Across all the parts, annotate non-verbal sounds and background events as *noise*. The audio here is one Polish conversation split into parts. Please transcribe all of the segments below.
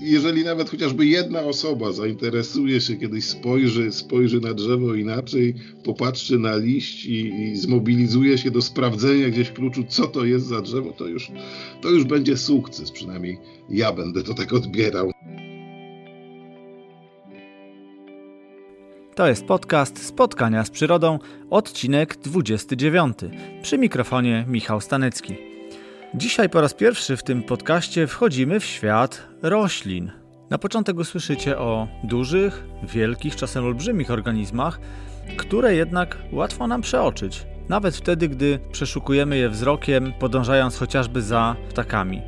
jeżeli nawet chociażby jedna osoba zainteresuje się, kiedyś spojrzy, spojrzy na drzewo inaczej, popatrzy na liść i, i zmobilizuje się do sprawdzenia gdzieś kluczu, co to jest za drzewo, to już, to już będzie sukces. Przynajmniej ja będę to tak odbierał. To jest podcast Spotkania z Przyrodą, odcinek 29. Przy mikrofonie Michał Stanecki. Dzisiaj po raz pierwszy w tym podcaście wchodzimy w świat roślin. Na początek usłyszycie o dużych, wielkich, czasem olbrzymich organizmach, które jednak łatwo nam przeoczyć, nawet wtedy, gdy przeszukujemy je wzrokiem, podążając chociażby za ptakami.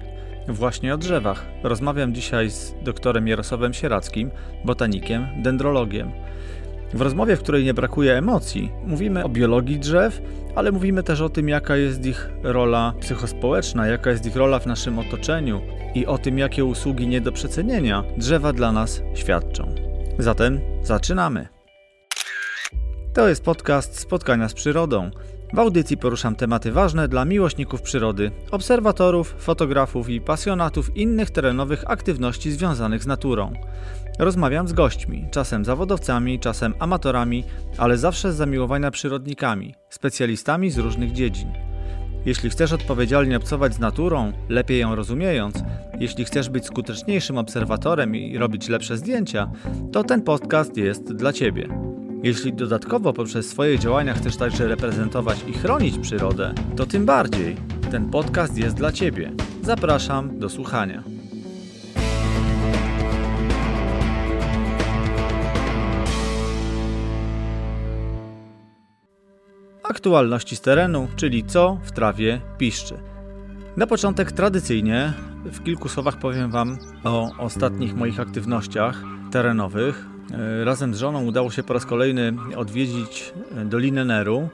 Właśnie o drzewach. Rozmawiam dzisiaj z doktorem Jarosławem Sierackim, botanikiem, dendrologiem. W rozmowie, w której nie brakuje emocji, mówimy o biologii drzew, ale mówimy też o tym, jaka jest ich rola psychospołeczna, jaka jest ich rola w naszym otoczeniu i o tym, jakie usługi nie do przecenienia drzewa dla nas świadczą. Zatem zaczynamy. To jest podcast Spotkania z Przyrodą. W audycji poruszam tematy ważne dla miłośników przyrody, obserwatorów, fotografów i pasjonatów innych terenowych aktywności związanych z naturą. Rozmawiam z gośćmi, czasem zawodowcami, czasem amatorami, ale zawsze z zamiłowania przyrodnikami, specjalistami z różnych dziedzin. Jeśli chcesz odpowiedzialnie obcować z naturą, lepiej ją rozumiejąc, jeśli chcesz być skuteczniejszym obserwatorem i robić lepsze zdjęcia, to ten podcast jest dla Ciebie. Jeśli dodatkowo poprzez swoje działania chcesz także reprezentować i chronić przyrodę, to tym bardziej ten podcast jest dla Ciebie. Zapraszam do słuchania. Aktualności z terenu, czyli co w trawie piszczy. Na początek tradycyjnie w kilku słowach powiem Wam o ostatnich moich aktywnościach terenowych. E, razem z żoną udało się po raz kolejny odwiedzić Dolinę Neru.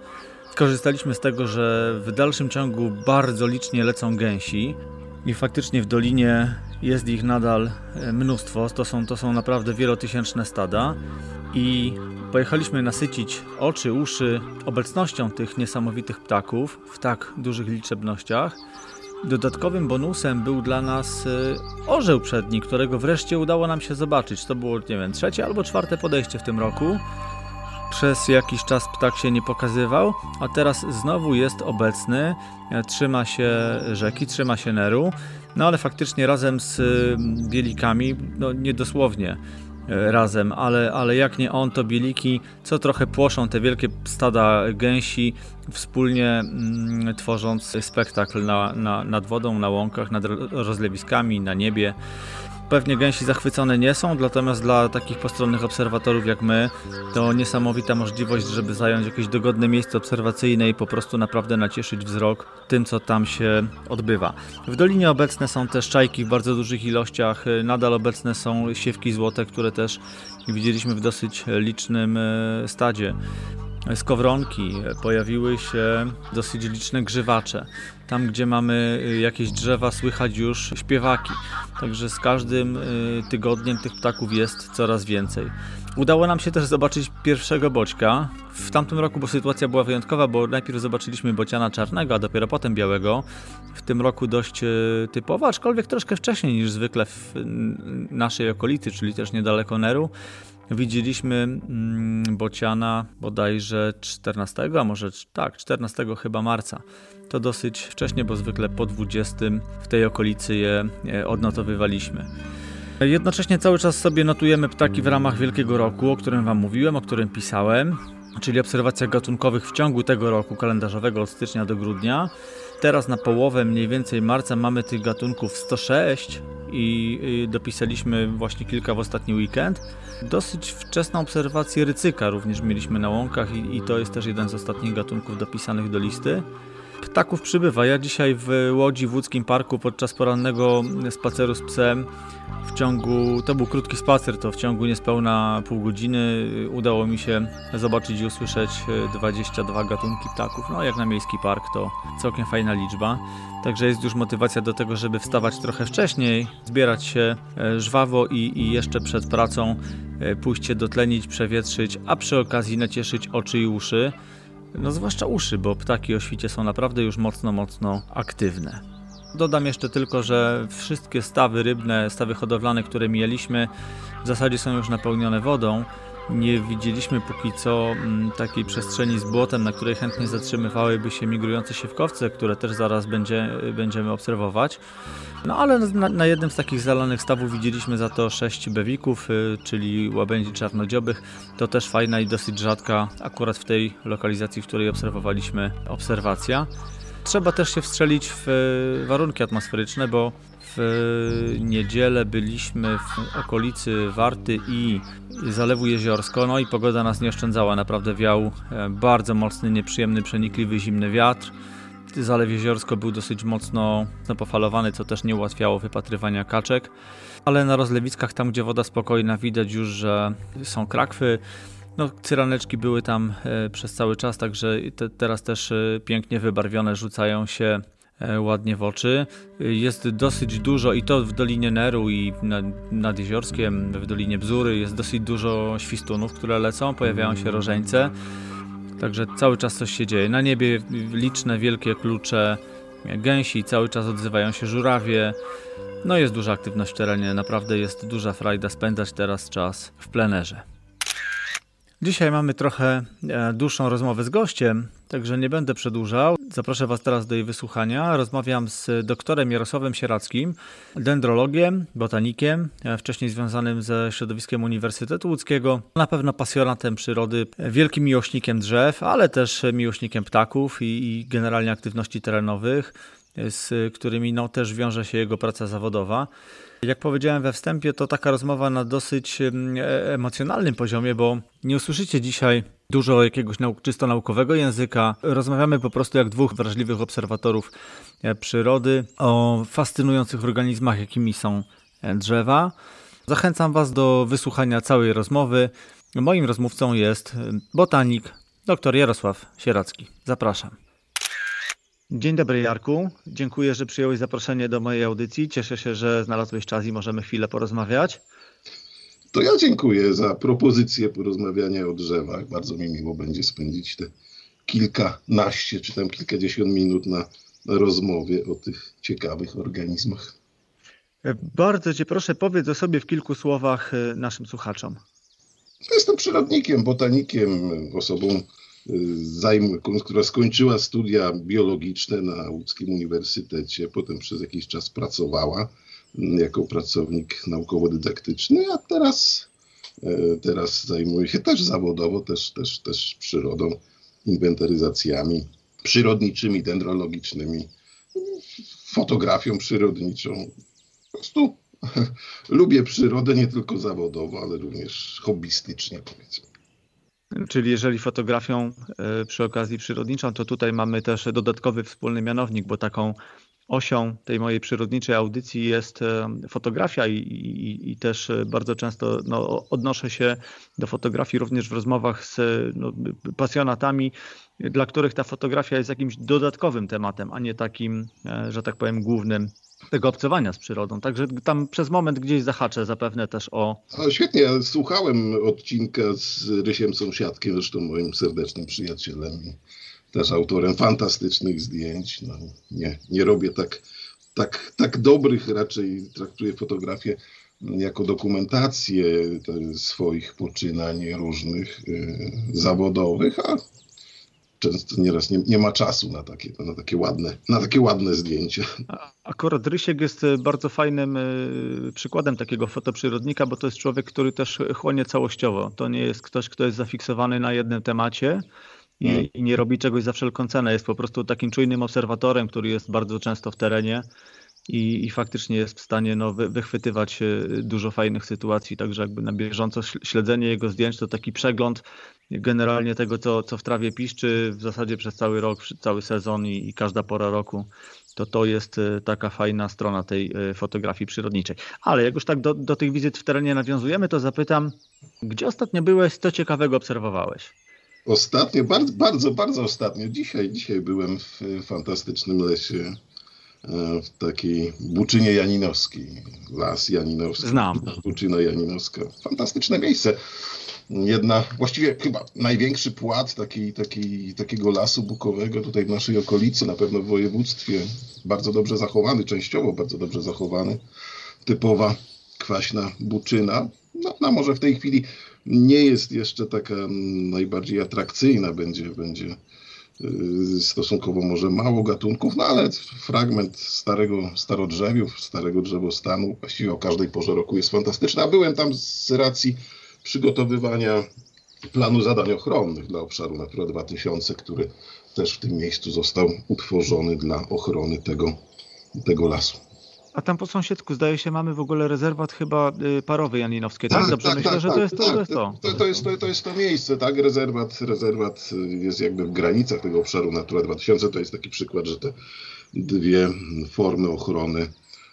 Skorzystaliśmy z tego, że w dalszym ciągu bardzo licznie lecą gęsi i faktycznie w dolinie jest ich nadal e, mnóstwo. To są, to są naprawdę wielotysięczne stada i Pojechaliśmy nasycić oczy, uszy obecnością tych niesamowitych ptaków w tak dużych liczebnościach. Dodatkowym bonusem był dla nas y, orzeł przedni, którego wreszcie udało nam się zobaczyć. To było, nie wiem, trzecie albo czwarte podejście w tym roku. Przez jakiś czas ptak się nie pokazywał, a teraz znowu jest obecny. E, trzyma się rzeki, trzyma się Neru, no ale faktycznie razem z y, bielikami, no niedosłownie razem, ale, ale jak nie on, to bieliki, co trochę płoszą te wielkie stada gęsi, wspólnie mm, tworząc spektakl na, na, nad wodą, na łąkach, nad rozlewiskami, na niebie. Pewnie gęsi zachwycone nie są, natomiast dla takich postronnych obserwatorów jak my to niesamowita możliwość, żeby zająć jakieś dogodne miejsce obserwacyjne i po prostu naprawdę nacieszyć wzrok tym, co tam się odbywa. W dolinie obecne są też czajki w bardzo dużych ilościach, nadal obecne są siewki złote, które też widzieliśmy w dosyć licznym e, stadzie skowronki, pojawiły się dosyć liczne grzywacze. Tam, gdzie mamy y, jakieś drzewa, słychać już śpiewaki. Także z każdym y, tygodniem tych ptaków jest coraz więcej. Udało nam się też zobaczyć pierwszego boćka. W tamtym roku, bo sytuacja była wyjątkowa, bo najpierw zobaczyliśmy bociana czarnego, a dopiero potem białego. W tym roku dość y, typowo, aczkolwiek troszkę wcześniej niż zwykle w naszej okolicy, czyli też niedaleko Neru. Widzieliśmy mm, bociana bodajże 14, a może tak, 14 chyba marca. To dosyć wcześnie, bo zwykle po 20 w tej okolicy je odnotowywaliśmy. Jednocześnie cały czas sobie notujemy ptaki w ramach Wielkiego Roku, o którym Wam mówiłem, o którym pisałem, czyli obserwacja gatunkowych w ciągu tego roku kalendarzowego od stycznia do grudnia. Teraz na połowę mniej więcej marca mamy tych gatunków 106 i dopisaliśmy właśnie kilka w ostatni weekend. Dosyć wczesną obserwację rycyka również mieliśmy na łąkach i, i to jest też jeden z ostatnich gatunków dopisanych do listy. Ptaków przybywa. Ja dzisiaj w Łodzi w Łódzkim Parku podczas porannego spaceru z psem w ciągu, to był krótki spacer, to w ciągu niespełna pół godziny udało mi się zobaczyć i usłyszeć 22 gatunki ptaków. No jak na miejski park to całkiem fajna liczba. Także jest już motywacja do tego, żeby wstawać trochę wcześniej, zbierać się e, żwawo i, i jeszcze przed pracą e, pójść się dotlenić, przewietrzyć, a przy okazji nacieszyć oczy i uszy. No zwłaszcza uszy, bo ptaki o świcie są naprawdę już mocno, mocno aktywne. Dodam jeszcze tylko, że wszystkie stawy rybne, stawy hodowlane, które mieliśmy, w zasadzie są już napełnione wodą. Nie widzieliśmy póki co mm, takiej przestrzeni z błotem, na której chętnie zatrzymywałyby się migrujące siewkowce, które też zaraz będzie, będziemy obserwować. No ale na, na, jednym z takich zalanych stawów widzieliśmy za to sześć bewików, y, czyli łabędzi czarnodziobych. To też fajna i dosyć rzadka, akurat w tej lokalizacji, w której obserwowaliśmy obserwacja. Trzeba też się wstrzelić w y, warunki atmosferyczne, bo w niedzielę byliśmy w okolicy Warty i Zalewu Jeziorsko, no i pogoda nas nie oszczędzała. Naprawdę wiał e, bardzo mocny, nieprzyjemny, przenikliwy, zimny wiatr. Zalew Jeziorsko był dosyć mocno pofalowany, co też nie ułatwiało wypatrywania kaczek. Ale na rozlewiskach, tam gdzie woda spokojna, widać już, że są krakwy. No, cyraneczki były tam e, przez cały czas, także te, teraz też e, pięknie wybarwione rzucają się ładnie w oczy. Jest dosyć dużo i to w Dolinie Neru i nad, nad Jeziorskiem, w Dolinie Bzury jest dosyć dużo świstunów, które lecą, pojawiają się rożeńce. Także cały czas coś się dzieje. Na niebie liczne, wielkie klucze gęsi, cały czas odzywają się żurawie. No jest duża aktywność w terenie, naprawdę jest duża frajda spędzać teraz czas w plenerze. Dzisiaj mamy trochę e, dłuższą rozmowę z gościem, także nie będę przedłużał. Zaproszę Was teraz do jej wysłuchania. Rozmawiam z doktorem Jarosławem Sierackim, dendrologiem, botanikiem, e, wcześniej związanym ze środowiskiem Uniwersytetu Łódzkiego, na pewno pasjonatem przyrody, wielkim miłośnikiem drzew, ale też miłośnikiem ptaków i, i generalnie aktywności terenowych, z którymi no, też wiąże się jego praca zawodowa. Jak powiedziałem we wstępie, to taka rozmowa na dosyć e, emocjonalnym poziomie, bo nie usłyszycie dzisiaj dużo jakiegoś nauk czysto naukowego języka. Rozmawiamy po prostu jak dwóch wrażliwych obserwatorów e, przyrody o fascynujących organizmach, jakimi są e, drzewa. Zachęcam Was do wysłuchania całej rozmowy. Moim rozmówcą jest botanik dr Jarosław Sieracki. Zapraszam. Dzień dobry Jarku, dziękuję, że przyjąłeś zaproszenie do mojej audycji. Cieszę się, że znalazłeś czas i możemy chwilę porozmawiać. To ja dziękuję za propozycję porozmawiania o drzewach. Bardzo mi miło będzie spędzić te kilkanaście czy tam kilkadziesiąt minut na, rozmowie o tych ciekawych organizmach. Bardzo Cię proszę, powiedz o sobie w kilku słowach e, naszym słuchaczom. Jestem przyrodnikiem, botanikiem, osobą zajm, która skończyła studia biologiczne na Łódzkim Uniwersytecie, potem przez jakiś czas pracowała jako pracownik naukowo-dydaktyczny, a teraz, e, teraz zajmuje się też zawodowo, też, też, też przyrodą, inwentaryzacjami przyrodniczymi, dendrologicznymi, fotografią przyrodniczą. Po prostu *laughs* lubię przyrodę nie tylko zawodowo, ale również hobbystycznie powiedzmy. Czyli jeżeli fotografią e, przy okazji przyrodniczą, to tutaj mamy też dodatkowy wspólny mianownik, bo taką osią tej mojej przyrodniczej audycji jest e, fotografia i, i, i też bardzo często no, odnoszę się do fotografii również w rozmowach z no, pasjonatami, dla których ta fotografia jest jakimś dodatkowym tematem, a nie takim, e, że tak powiem, głównym tego obcowania z przyrodą. Także tam przez moment gdzieś zahaczę zapewne też o... Świetnie, słuchałem odcinka z Rysiem Sąsiadkiem, zresztą moim serdecznym przyjacielem i też autorem fantastycznych zdjęć. No, nie, nie robię tak, tak, tak dobrych, raczej traktuję fotografię jako dokumentację swoich poczynań różnych yy, zawodowych, a często nieraz nie, nie ma czasu na takie, na takie ładne, na takie ładne zdjęcia. Akurat Rysiek jest e, bardzo fajnym e, przykładem takiego fotoprzyrodnika, bo to jest człowiek, który też chłonie całościowo. To nie jest ktoś, kto jest zafiksowany na jednym temacie i, hmm. i nie robi czegoś za wszelką cenę. Jest po prostu takim czujnym obserwatorem, który jest bardzo często w terenie i, i faktycznie jest w stanie no, wy, wychwytywać e, dużo fajnych sytuacji, także jakby na bieżąco śledzenie jego zdjęć to taki przegląd generalnie tego, co, co w trawie piszczy w zasadzie przez cały rok, cały sezon i, i każda pora roku to to jest e, taka fajna strona tej e, fotografii przyrodniczej. Ale jak już tak do, do tych wizyt w terenie nawiązujemy, to zapytam, gdzie ostatnio byłeś, co ciekawego obserwowałeś? Ostatnio, bardzo, bardzo, bardzo ostatnio. Dzisiaj, dzisiaj byłem w fantastycznym lesie w takiej Buczynie Janinowskiej. Las Janinowski. Znam. Buczyna Janinowska. Fantastyczne miejsce. Jedna, właściwie chyba największy płat taki, taki, takiego lasu bukowego tutaj w naszej okolicy, na pewno w województwie. Bardzo dobrze zachowany, częściowo bardzo dobrze zachowany. Typowa kwaśna buczyna. No, no może w tej chwili nie jest jeszcze taka najbardziej atrakcyjna, będzie, będzie stosunkowo może mało gatunków, no ale fragment starego starodrzewiów, starego drzewostanu właściwie o każdej porze roku jest fantastyczny. A byłem tam z racji przygotowywania planu zadań ochronnych dla obszaru Natura 2000, który też w tym miejscu został utworzony dla ochrony tego, tego lasu. A tam po sąsiedzku zdaje się mamy w ogóle rezerwat chyba y, parowy janinowski, tak? tak Dobrze tak, myślę, tak, że to tak, jest to, tak, to, jest to. To, to, jest to. To jest to miejsce, tak? Rezerwat, rezerwat jest jakby w granicach tego obszaru Natura 2000. To jest taki przykład, że te dwie formy ochrony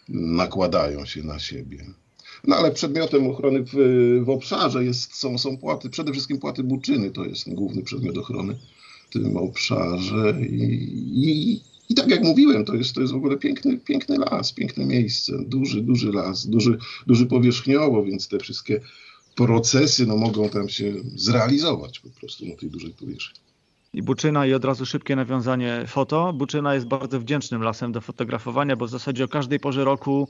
nakładają się na siebie. No ale przedmiotem ochrony w, w obszarze jest, są, są płaty, przede wszystkim płaty buczyny, to jest główny przedmiot ochrony w tym obszarze i, i i tak jak mówiłem, to jest, to jest w ogóle piękny, piękny las, piękne miejsce, duży, duży las, duży, duży powierzchniowo, więc te wszystkie procesy no, mogą tam się zrealizować po prostu na tej dużej powierzchni. I Buczyna i od razu szybkie nawiązanie foto. Buczyna jest bardzo wdzięcznym lasem do fotografowania, bo w zasadzie o każdej porze roku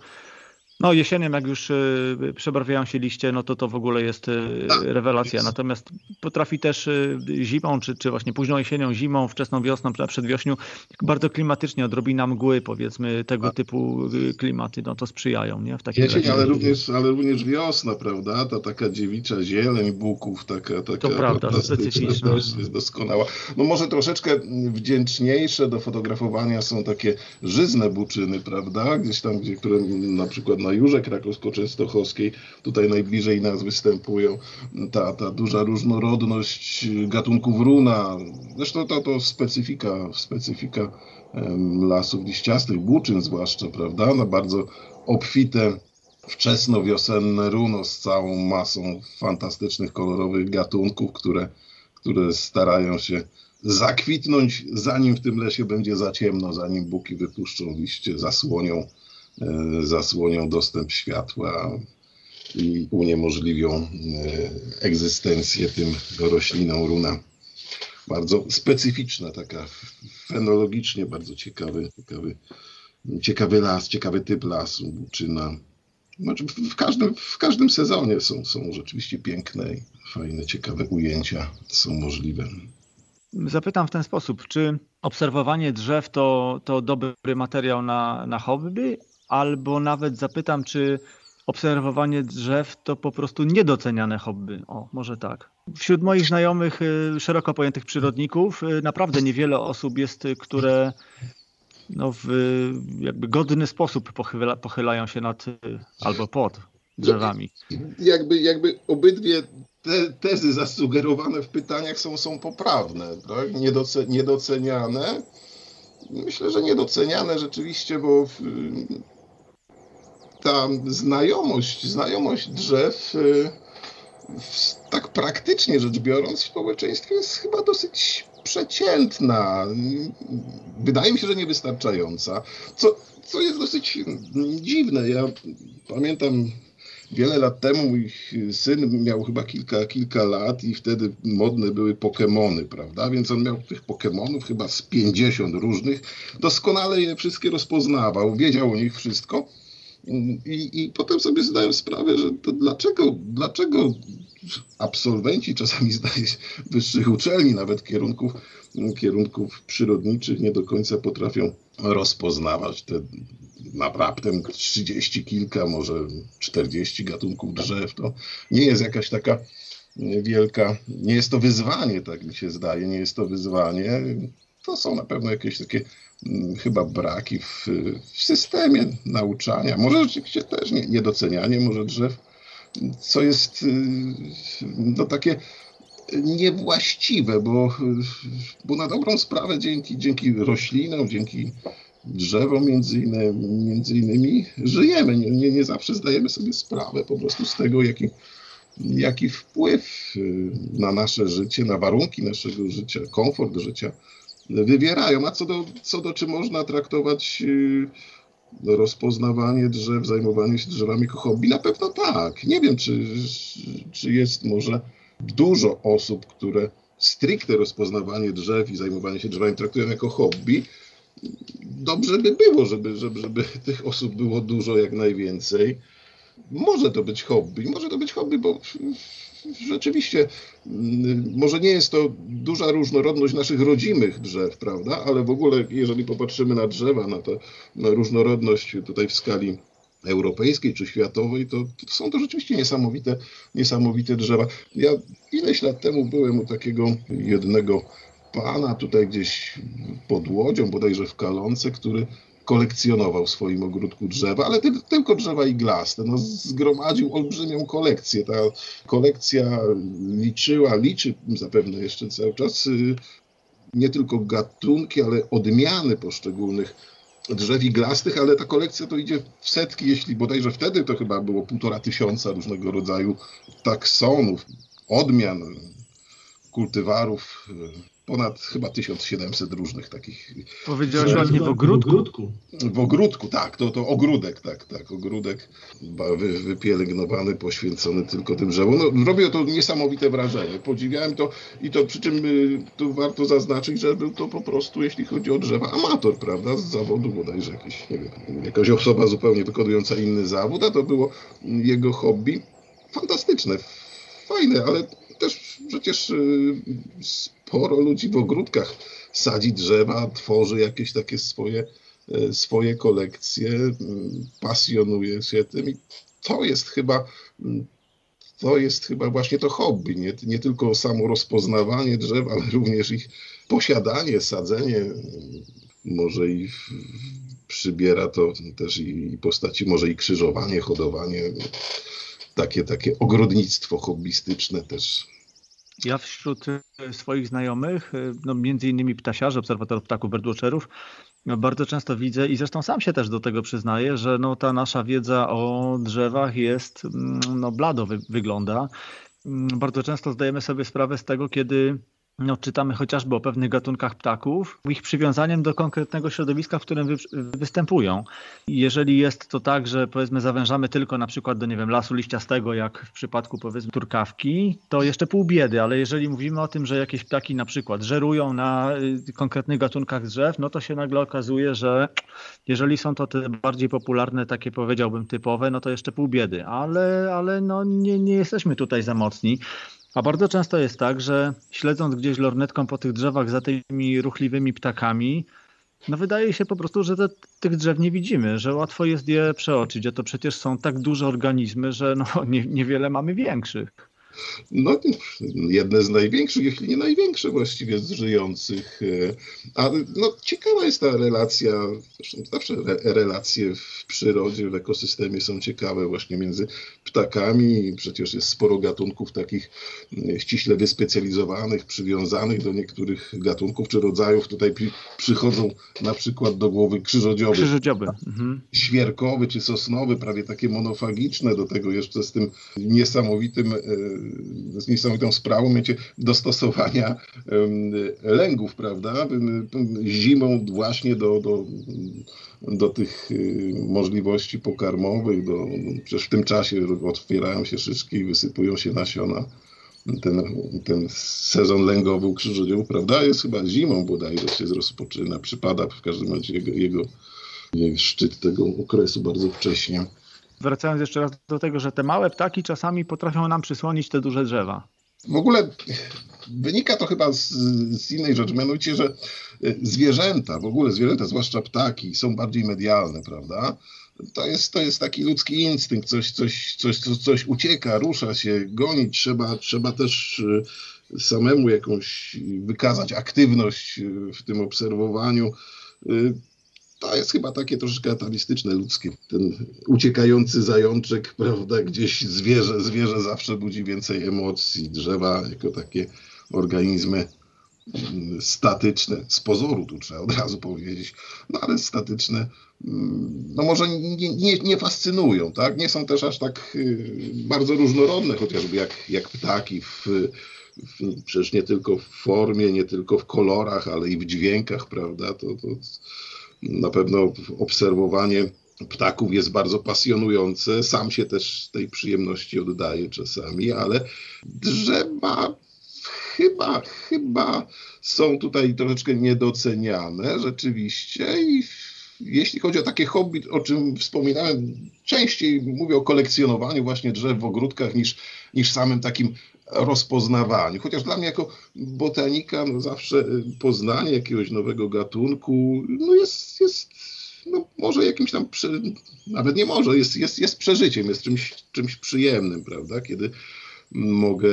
no jesienią jak już y, przebarwiają się liście, no to to w ogóle jest y, tak, rewelacja. Natomiast potrafi też y, zimą, czy, czy właśnie późną jesienią, zimą, wczesną wiosną, przedwiośniu, bardzo klimatycznie, odrobina mgły, powiedzmy, tego tak. typu klimaty, no to sprzyjają, nie? W takim Jesień, ale również, ale również wiosna, prawda? Ta taka dziewicza zieleń buków, taka, taka to prawda, specyficzna. jest doskonała. No może troszeczkę wdzięczniejsze do fotografowania są takie żyzne buczyny, prawda? Gdzieś tam, gdzie, które na przykład na Jurze Krakowsko-Częstochowskiej, tutaj najbliżej nas występują, ta, ta duża różnorodność gatunków runa, zresztą to, to specyfika, specyfika lasów liściastych, buczyn zwłaszcza, prawda, na bardzo obfite wczesnowiosenne runo z całą masą fantastycznych, kolorowych gatunków, które, które starają się zakwitnąć, zanim w tym lesie będzie za ciemno, zanim buki wypuszczą liście, zasłonią zasłonią dostęp światła i uniemożliwią e, egzystencję tym roślinom runa. Bardzo specyficzna, taka fenologicznie bardzo ciekawy, ciekawy, ciekawy las, ciekawy typ lasu, buczyna. Znaczy w, każdym, w każdym sezonie są, są rzeczywiście piękne fajne, ciekawe ujęcia są możliwe. Zapytam w ten sposób, czy obserwowanie drzew to, to dobry materiał na, na hobby, albo nawet zapytam, czy obserwowanie drzew to po prostu niedoceniane hobby. O, może tak. Wśród moich znajomych, y, szeroko pojętych przyrodników, y, naprawdę niewiele osób jest, y, które no, w jakby godny sposób pochyla, pochylają się nad albo pod drzewami. Jakby, jakby obydwie te tezy zasugerowane w pytaniach są, są poprawne, tak? Niedoce, niedoceniane. Myślę, że niedoceniane rzeczywiście, bo ta znajomość, znajomość drzew, y, tak praktycznie rzecz biorąc, w społeczeństwie jest chyba dosyć przeciętna. Wydaje mi się, że niewystarczająca. Co, co jest dosyć dziwne. Ja pamiętam wiele lat temu mój syn miał chyba kilka, kilka lat i wtedy modne były Pokémony, prawda? Więc on miał tych Pokémonów chyba z 50 różnych. Doskonale je wszystkie rozpoznawał, wiedział o nich wszystko. I, I potem sobie zdałem sprawę, że to dlaczego, dlaczego absolwenci czasami zdaje wyższych uczelni, nawet kierunków, kierunków przyrodniczych nie do końca potrafią rozpoznawać te naprawdę trzydzieści kilka, może czterdzieści gatunków drzew. To nie jest jakaś taka wielka, nie jest to wyzwanie, tak mi się zdaje, nie jest to wyzwanie. To są na pewno jakieś takie chyba braki w, w systemie nauczania. Może rzeczywiście też nie, niedocenianie może drzew, co jest y, no, takie niewłaściwe, bo, bo na dobrą sprawę dzięki, dzięki roślinom, dzięki drzewom między innymi, między innymi żyjemy. Nie, nie, nie zawsze zdajemy sobie sprawę po prostu z tego, jaki, jaki wpływ y, na nasze życie, na warunki naszego życia, komfort życia wywierają. A co do, co do czy można traktować rozpoznawanie drzew, zajmowanie się drzewami jako hobby? Na pewno tak. Nie wiem, czy, czy jest może dużo osób, które stricte rozpoznawanie drzew i zajmowanie się drzewami traktują jako hobby. Dobrze by było, żeby, żeby, żeby tych osób było dużo, jak najwięcej. Może to być hobby, może to być hobby, bo rzeczywiście mm, może nie jest to duża różnorodność naszych rodzimych drzew, prawda? Ale w ogóle, jeżeli popatrzymy na drzewa, na tę różnorodność tutaj w skali europejskiej czy światowej, to, to, są to rzeczywiście niesamowite, niesamowite drzewa. Ja ileś lat temu byłem u takiego jednego pana tutaj gdzieś pod Łodzią, bodajże w Kalonce, który kolekcjonował w swoim ogródku drzewa, ale ty, tylko drzewa iglaste. No, zgromadził olbrzymią kolekcję. Ta kolekcja liczyła, liczy zapewne jeszcze cały czas y, nie tylko gatunki, ale odmiany poszczególnych drzew iglastych, ale ta kolekcja to idzie w setki, jeśli bodajże wtedy to chyba było półtora tysiąca różnego rodzaju taksonów, odmian, kultywarów, ponad chyba 1700 różnych takich. Powiedziałeś ładnie w ogródku? W ogródku, tak, to, to ogródek, tak, tak, ogródek wy, wypielęgnowany, poświęcony tylko tym drzewom. No, robiło to niesamowite wrażenie, podziwiałem to i to przy czym y, tu warto zaznaczyć, że był to po prostu, jeśli chodzi o drzewa, amator, prawda, z zawodu bodajże jakiś, nie wiem, jakaś osoba zupełnie wykonująca inny zawód, a to było jego hobby. Fantastyczne, fajne, ale też przecież y, sporo ludzi w ogródkach sadzi drzewa, tworzy jakieś takie swoje, y, swoje kolekcje, y, pasjonuje się tym i to jest chyba to jest chyba właśnie to hobby, nie, nie tylko samo rozpoznawanie drzew, ale również ich posiadanie, sadzenie, może i przybiera to też i postaci, może i krzyżowanie, hodowanie takie, takie ogrodnictwo hobbystyczne też. Ja wśród e, swoich znajomych, e, no między innymi ptasiarzy, obserwatorów ptaków, birdwatcherów, no bardzo często widzę i zresztą sam się też do tego przyznaję, że no ta nasza wiedza o drzewach jest, mm, no blado wy wygląda. Mm, bardzo często zdajemy sobie sprawę z tego, kiedy no, czytamy chociażby o pewnych gatunkach ptaków, ich przywiązaniem do konkretnego środowiska, w którym wy, występują. Jeżeli jest to tak, że powiedzmy zawężamy tylko na przykład do nie wiem, lasu liściastego, jak w przypadku powiedzmy turkawki, to jeszcze pół biedy, ale jeżeli mówimy o tym, że jakieś ptaki na przykład żerują na y, konkretnych gatunkach drzew, no to się nagle okazuje, że jeżeli są to te bardziej popularne, takie powiedziałbym typowe, no to jeszcze pół biedy, ale, ale no nie, nie jesteśmy tutaj za mocni. A bardzo często jest tak, że śledząc gdzieś lornetką po tych drzewach za tymi ruchliwymi ptakami, no wydaje się po prostu, że te, tych drzew nie widzimy, że łatwo jest je przeoczyć, a to przecież są tak duże organizmy, że no, *laughs* nie, niewiele mamy większych. No, jedne z największych, jeśli nie największe właściwie z żyjących. E, a no, ciekawa jest ta relacja, zawsze re, relacje w przyrodzie, w ekosystemie są ciekawe właśnie między ptakami. Przecież jest sporo gatunków takich e, ściśle wyspecjalizowanych, przywiązanych do niektórych gatunków czy rodzajów. Tutaj przychodzą na przykład do głowy krzyżodzioby. Krzyżodzioby. Mhm. Świerkowy czy sosnowy, prawie takie monofagiczne, do tego jeszcze z tym niesamowitym e, z niesamowitą sprawą, miecie dostosowania lęgów, prawda? Zimą właśnie do, do, do tych y, możliwości pokarmowych, do, przecież w tym czasie otwierają się szyszki i wysypują się nasiona. Ten, ten sezon lęgowy u prawda, jest chyba zimą bodajże się rozpoczyna, przypada w każdym razie jego, jego szczyt tego okresu bardzo wcześnie wracając jeszcze raz do tego, że te małe ptaki czasami potrafią nam przysłonić te duże drzewa. W ogóle wynika to chyba z, z, innej rzeczy, mianowicie, że y, zwierzęta, w ogóle zwierzęta, zwłaszcza ptaki, są bardziej medialne, prawda? To jest, to jest taki ludzki instynkt, coś, coś, coś, coś, coś ucieka, rusza się, gonić, trzeba, trzeba też y, samemu jakąś wykazać aktywność y, w tym obserwowaniu to jest chyba takie troszeczkę atalistyczne ludzkie. Ten uciekający zajączek, prawda, gdzieś zwierzę, zwierzę zawsze budzi więcej emocji. Drzewa jako takie organizmy mm, statyczne, z pozoru tu trzeba od razu powiedzieć, no ale statyczne, mm, no może nie, nie, nie fascynują, tak? Nie są też aż tak y, bardzo różnorodne, chociażby jak, jak ptaki w w, przecież nie tylko w formie, nie tylko w kolorach, ale i w dźwiękach, prawda? To, to na pewno obserwowanie ptaków jest bardzo pasjonujące. Sam się też tej przyjemności oddaje czasami, ale drzewa chyba, chyba są tutaj troszeczkę niedoceniane rzeczywiście i jeśli chodzi o takie hobby, o czym wspominałem, częściej mówię o kolekcjonowaniu właśnie drzew w ogródkach niż, niż samym takim rozpoznawaniu. Chociaż dla mnie jako botanika no zawsze poznanie jakiegoś nowego gatunku no jest, jest no może jakimś tam, nawet nie może, jest, jest, jest przeżyciem, jest czymś, czymś przyjemnym, prawda? Kiedy mogę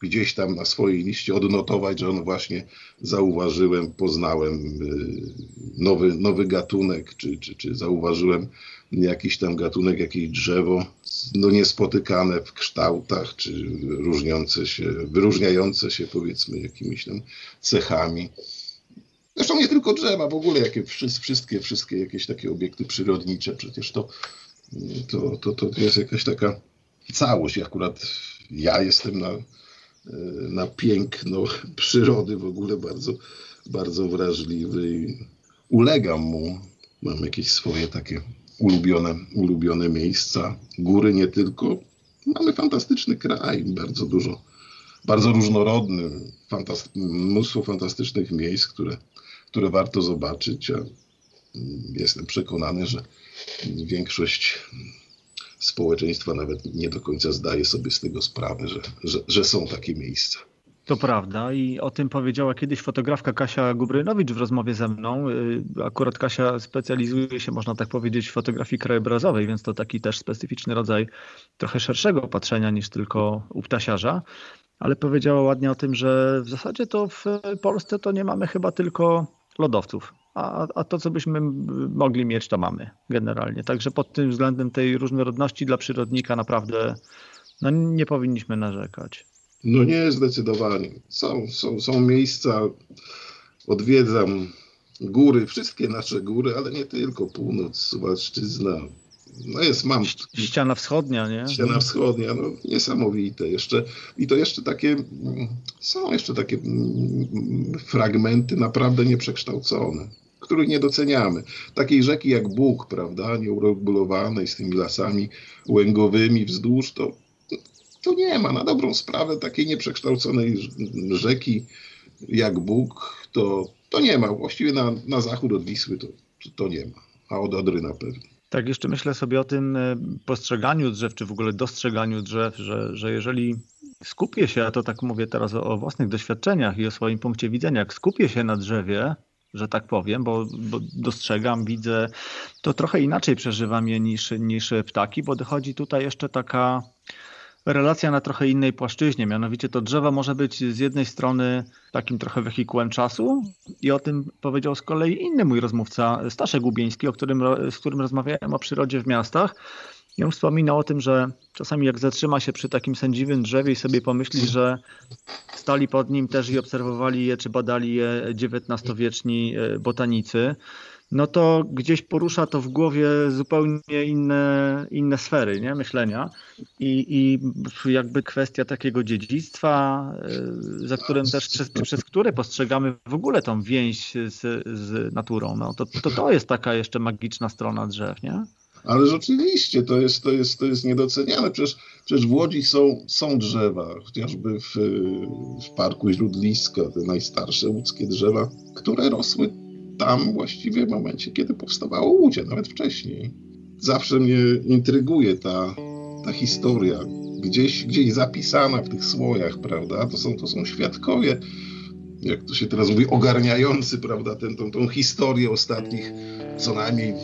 gdzieś tam na swojej liście odnotować, że on właśnie zauważyłem, poznałem y, nowy, nowy gatunek, czy, czy, czy zauważyłem jakiś tam gatunek, jakieś drzewo, no niespotykane w kształtach, czy różniące się, wyróżniające się powiedzmy jakimiś tam cechami. Zresztą nie tylko drzewa, w ogóle jakie, wszystkie, wszystkie jakieś takie obiekty przyrodnicze, przecież to, to, to, to jest jakaś taka całość. Akurat ja jestem na, na piękno przyrody w ogóle bardzo, bardzo wrażliwy i ulegam mu. Mam jakieś swoje takie ulubione, ulubione miejsca, góry nie tylko. Mamy fantastyczny kraj, bardzo dużo, bardzo różnorodny, mnóstwo fantastycznych miejsc, które, które warto zobaczyć. Jestem przekonany, że większość społeczeństwa nawet nie do końca zdaje sobie z tego sprawę, że, że, że są takie miejsca. To prawda i o tym powiedziała kiedyś fotografka Kasia Gubrynowicz w rozmowie ze mną. Y, akurat Kasia specjalizuje się, można tak powiedzieć, w fotografii krajobrazowej, więc to taki też specyficzny rodzaj trochę szerszego patrzenia niż tylko u ptasiarza. Ale powiedziała ładnie o tym, że w zasadzie to w Polsce to nie mamy chyba tylko lodowców a, a to, co byśmy mogli mieć, to mamy generalnie. Także pod tym względem tej różnorodności dla przyrodnika naprawdę no, nie powinniśmy narzekać. No nie, zdecydowanie. Są, są, są miejsca, odwiedzam góry, wszystkie nasze góry, ale nie tylko, północ, Suwalszczyzna, no jest, mam. Ściana wschodnia, nie? Ściana wschodnia, no niesamowite. Jeszcze, I to jeszcze takie, są jeszcze takie fragmenty naprawdę nieprzekształcone, których nie doceniamy. Takiej rzeki jak Bóg, prawda, nieuregulowanej z tymi lasami łęgowymi wzdłuż, to, to nie ma. Na dobrą sprawę takiej nieprzekształconej rzeki jak Bóg, to, to nie ma. Właściwie na, na zachód od Wisły to, to nie ma, a od Odry na pewno. Tak, jeszcze myślę sobie o tym e, postrzeganiu drzew, czy w ogóle dostrzeganiu drzew, że, że jeżeli skupię się, a to tak mówię teraz o, o własnych doświadczeniach i o swoim punkcie widzenia, jak skupię się na drzewie, że tak powiem, bo, bo, dostrzegam, widzę, to trochę inaczej przeżywam je niż, niż ptaki, bo dochodzi tutaj jeszcze taka relacja na trochę innej płaszczyźnie. Mianowicie to drzewo może być z jednej strony takim trochę wehikułem czasu i o tym powiedział z kolei inny mój rozmówca, Staszek Gubieński, o którym, z którym rozmawiałem o przyrodzie w miastach. I on wspominał o tym, że czasami jak zatrzyma się przy takim sędziwym drzewie i sobie pomyśli, że stali pod nim też i obserwowali je, czy badali je XIX-wieczni e, botanicy, no to gdzieś porusza to w głowie zupełnie inne, inne sfery nie? myślenia I, i jakby kwestia takiego dziedzictwa, y, za którym też przez, przez które postrzegamy w ogóle tą więź z, z naturą. No to, to to jest taka jeszcze magiczna strona drzew, nie? Ale rzeczywiście to jest, to jest, to jest niedoceniane. Przecież, przecież w Łodzi są, są drzewa, chociażby w, w Parku Źródliska, te najstarsze łódzkie drzewa, które rosły tam właściwie w momencie, kiedy powstawało Łudzie, nawet wcześniej. Zawsze mnie intryguje ta, ta historia, gdzieś, gdzieś zapisana w tych słojach, prawda? To są, to są świadkowie, jak to się teraz mówi, ogarniający, prawda, tę tą, tą historię ostatnich co najmniej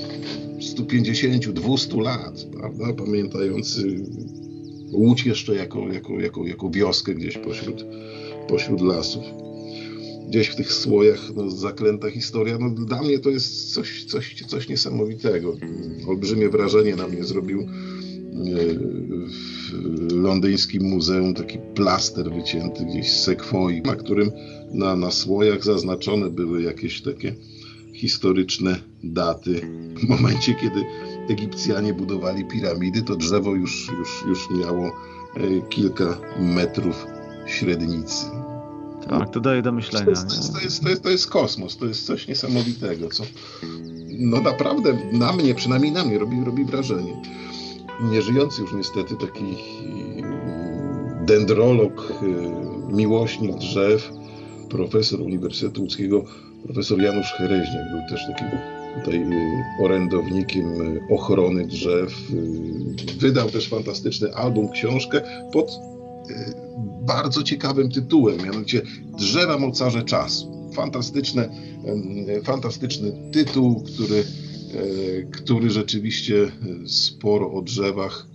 150-200 lat, prawda? Pamiętający Łódź jeszcze jako, jako, jako, jako wioskę gdzieś pośród, pośród lasów gdzieś w tych słojach no, zaklęta historia. No, dla mnie to jest coś, coś, coś niesamowitego. Olbrzymie wrażenie na mnie zrobił e, w londyńskim muzeum taki plaster wycięty gdzieś z sekwoi, na którym na, na słojach zaznaczone były jakieś takie historyczne daty. W momencie, kiedy Egipcjanie budowali piramidy, to drzewo już, już, już miało e, kilka metrów średnicy. Tak, to daje do myślenia. To jest, to jest, to jest, to jest, to jest kosmos, to jest coś niesamowitego, co no naprawdę na mnie, przynajmniej na mnie robi, robi wrażenie. Nieżyjący już niestety taki dendrolog, y, miłośnik drzew, profesor Uniwersytetu Łódzkiego, profesor Janusz Hereźniak był też takim tutaj y, orędownikiem y, ochrony drzew. Wydał też fantastyczny album, książkę pod bardzo ciekawym tytułem, mianowicie Drzewa mocarze czasu. Fantastyczne, fantastyczny tytuł, który, e, który rzeczywiście sporo o drzewach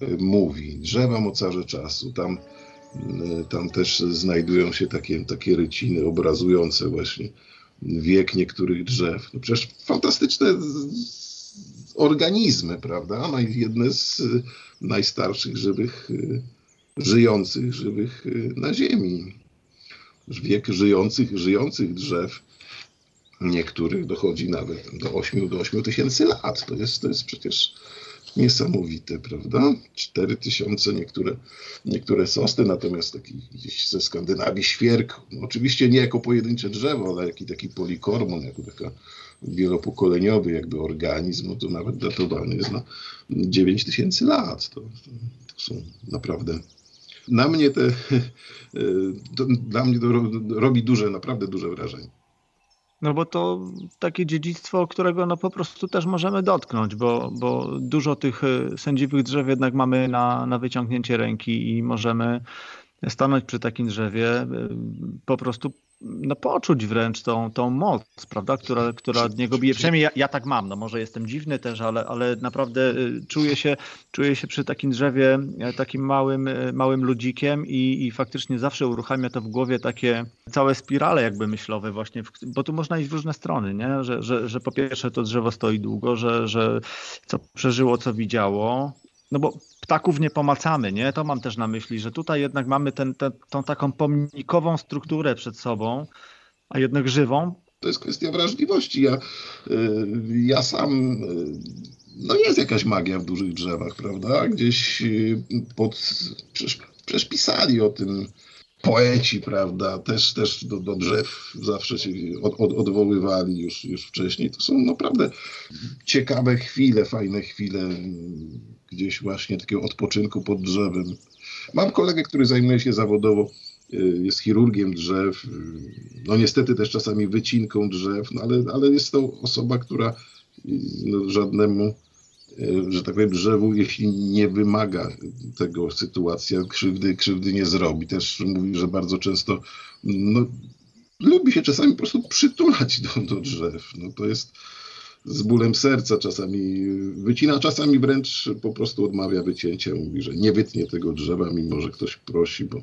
e, mówi. Drzewa mocarze czasu. Tam, e, tam też znajdują się takie, takie ryciny obrazujące właśnie wiek niektórych drzew. No przecież fantastyczne organizmy, prawda? Jedne z najstarszych żywych żyjących, żywych y, na Ziemi. Wiek żyjących, żyjących drzew niektórych dochodzi nawet do 8, do 8 tysięcy lat. To jest, to jest przecież niesamowite, prawda? 4 tysiące niektóre, niektóre sosny, natomiast taki gdzieś ze Skandynawii świerk, no oczywiście nie jako pojedyncze drzewo, ale jaki taki polikormon, jako taka wielopokoleniowy jakby organizm, no to nawet datowany jest na 9 tysięcy lat. To, to, to są naprawdę na mnie te, *laughs* dla mnie to robi duże, naprawdę duże wrażenie. No bo to takie dziedzictwo, którego no po prostu też możemy dotknąć, bo, bo dużo tych e, sędziwych drzew jednak mamy na, na wyciągnięcie ręki i możemy stanąć przy takim drzewie, e, po prostu no, poczuć wręcz tą, tą moc, prawda, która, która od niego bije. Przynajmniej ja, ja, tak mam, no może jestem dziwny też, ale, ale naprawdę y, czuję się, czuję się przy takim drzewie e, takim małym, e, małym ludzikiem i, i faktycznie zawsze uruchamia to w głowie takie całe spirale jakby myślowe właśnie, bo tu można iść w różne strony, nie? Że, że, że po pierwsze to drzewo stoi długo, że, że co przeżyło, co widziało, no bo ptaków nie pomacamy, nie? To mam też na myśli, że tutaj jednak mamy ten, ten, tą taką pomnikową strukturę przed sobą, a jednak żywą. To jest kwestia wrażliwości. Ja, y, ja sam, y, no jest jakaś magia w dużych drzewach, prawda? Gdzieś y, pod, przecież, o tym poeci, prawda, też, też do, do drzew zawsze się od, od, odwoływali już, już wcześniej. To są naprawdę ciekawe chwile, fajne chwile gdzieś właśnie takiego odpoczynku pod drzewem. Mam kolegę, który zajmuje się zawodowo, y, jest chirurgiem drzew, y, no niestety też czasami wycinką drzew, no ale, ale jest to osoba, która y, no, żadnemu że tak powiem, drzewu, jeśli nie wymaga tego sytuacja, krzywdy, krzywdy nie zrobi. Też mówi, że bardzo często no, lubi się czasami po prostu przytulać do, do drzew. No, to jest z bólem serca czasami wycina, czasami wręcz po prostu odmawia wycięcia. Mówi, że nie wytnie tego drzewa, mimo że ktoś prosi, bo,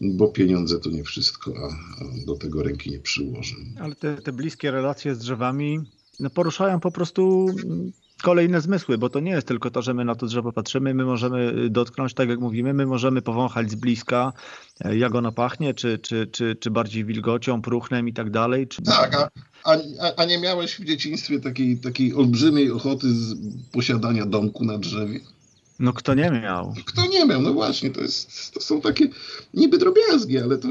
bo pieniądze to nie wszystko, a, a do tego ręki nie przyłoży. Ale te, te bliskie relacje z drzewami no poruszają po prostu kolejne zmysły, bo to nie jest tylko to, że my na to drzewo patrzymy, my możemy dotknąć, tak jak mówimy, my możemy powąchać z bliska, e, jak ono pachnie, czy, czy, czy, czy bardziej wilgocią, próchnem i tak dalej. Czy... Tak, a, a, a nie miałeś w dzieciństwie takiej, takiej olbrzymiej ochoty z posiadania domku na drzewie? No kto nie miał? Kto nie miał, no właśnie, to, jest, to są takie niby drobiazgi, ale to